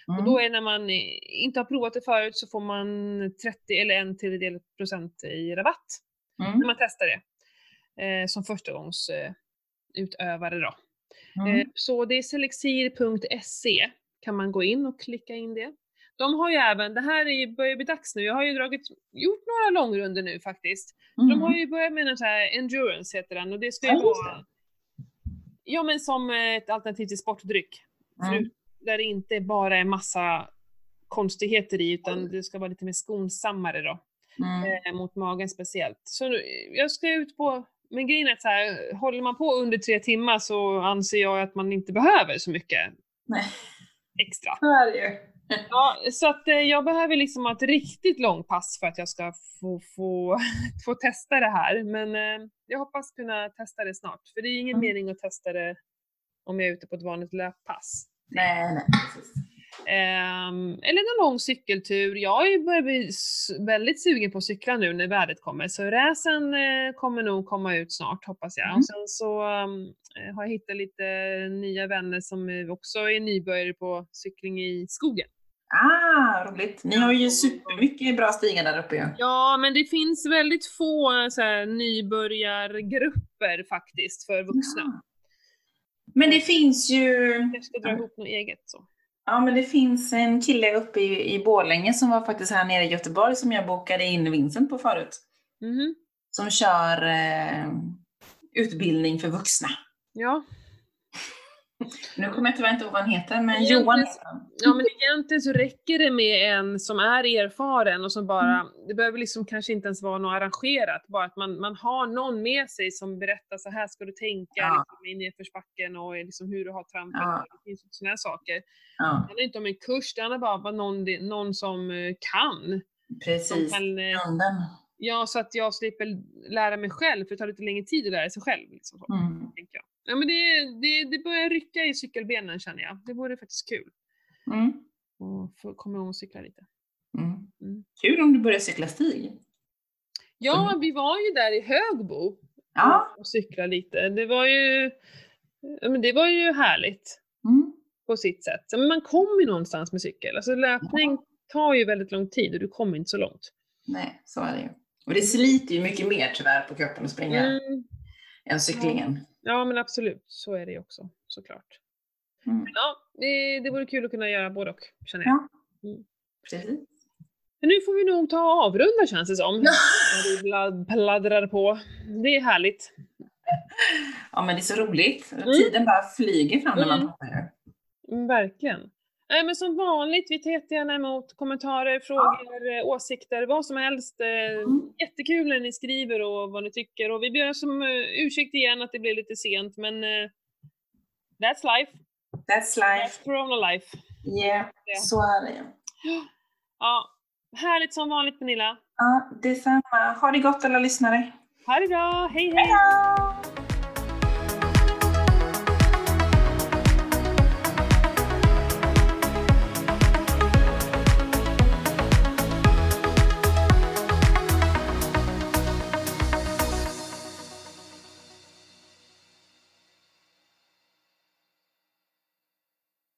Och Mm. då är när man eh, inte har provat det förut så får man 30 eller en tredjedel procent i rabatt när Mm. man testar det. Eh, som förstagångs eh, då. Eh, Mm. så det är selexir.se kan man gå in och klicka in det. De har ju även, det här är ju, börjar bli dags nu, jag har ju dragit, gjort några långrunder nu faktiskt. De har ju börjat med en sån här endurance heter den och det ska ju vara Ja men som ett alternativ till sportdryck. Mm. Förut- Där det inte bara är massa konstigheter i utan det ska vara lite mer skonsammare då. Mm. Eh, mot magen speciellt. Så nu, jag ska ut på, men grejen är så här, håller man på under tre timmar så anser jag att man inte behöver så mycket Nej, extra. så är det ju. Ja, så att eh, jag behöver liksom ha ett riktigt långt pass för att jag ska få, få, få testa det här. Men eh, jag hoppas kunna testa det snart. För det är ingen Mm. mening att testa det om jag är ute på ett vanligt löppass. Nej, nej, precis. Ehm, eller någon lång cykeltur. Jag börjar bli väldigt sugen på att cykla nu när vädret kommer. Så räsen eh, kommer nog komma ut snart hoppas jag. Mm. Och sen så eh, har jag hittat lite nya vänner som också är nybörjare på cykling i skogen. Ah, roligt. Ni har ju supermycket bra stigar där uppe ju. Ja, men det finns väldigt få eh, så här, nybörjargrupper faktiskt för vuxna. Ja. Men det finns ju, Jag ska dra ihop något eget så. ja men det finns en kille uppe i, i Borlänge som var faktiskt här nere i Göteborg som jag bokade in Vincent på förut. Mhm. Som kör eh, utbildning för vuxna. Ja. Nu kommer jag tyvärr inte ihåg vad han heter, men Johan ja, men egentligen så räcker det med en som är erfaren och som bara, det behöver liksom kanske inte ens vara något arrangerat, bara att man, man har någon med sig som berättar så här ska du tänka Ja. liksom, i nedförsbacken och liksom hur du har trampet. Ja. och Det finns sådana här saker. Ja, Det handlar inte om en kurs, det handlar bara om någon, någon som eh, kan. Som precis. kan eh, Grunden. Ja, så att jag slipper lära mig själv, för det tar lite längre tid att lära sig själv. Liksom, så, Mm. tänker jag. Ja, men det, det, det börjar rycka i cykelbenen känner jag. Det vore faktiskt kul Mm. få komma igång och cykla lite. Mm. Mm. Kul om du börjar cykla stig. Ja, vi var ju där i Högbo Ja. och cykla lite. Det var ju, ja, men det var ju härligt Mm. på sitt sätt. Men man kommer ju någonstans med cykel. Alltså löpning tar ju väldigt lång tid och du kommer inte så långt. Nej, så är det ju. Och det sliter ju mycket mer tyvärr på kroppen att springa Mm. än cyklingen. Ja, men absolut. Så är det ju också, såklart. Mm. Ja, det, det vore kul att kunna göra både och, känner jag. Ja. Precis. Men nu får vi nog ta och avrunda känns det som. Ja. När vi pladdrar på. Det är härligt. Ja, men det är så roligt. Tiden bara flyger fram när man Mm. pratar. Mm, verkligen. Nej, men som vanligt, vi tar jättegärna emot kommentarer, frågor, eh, åsikter, vad som helst. Eh, Mm. Jättekul när ni skriver och vad ni tycker. Och vi ber som uh, ursäkt igen att det blir lite sent, men eh, that's life. That's life. That's corona life. Yeah, Ja. så är det. Ja, härligt som vanligt Pernilla. Ja, detsamma. Ha det gott alla lyssnare. Ha det bra, hej hej! Hej då!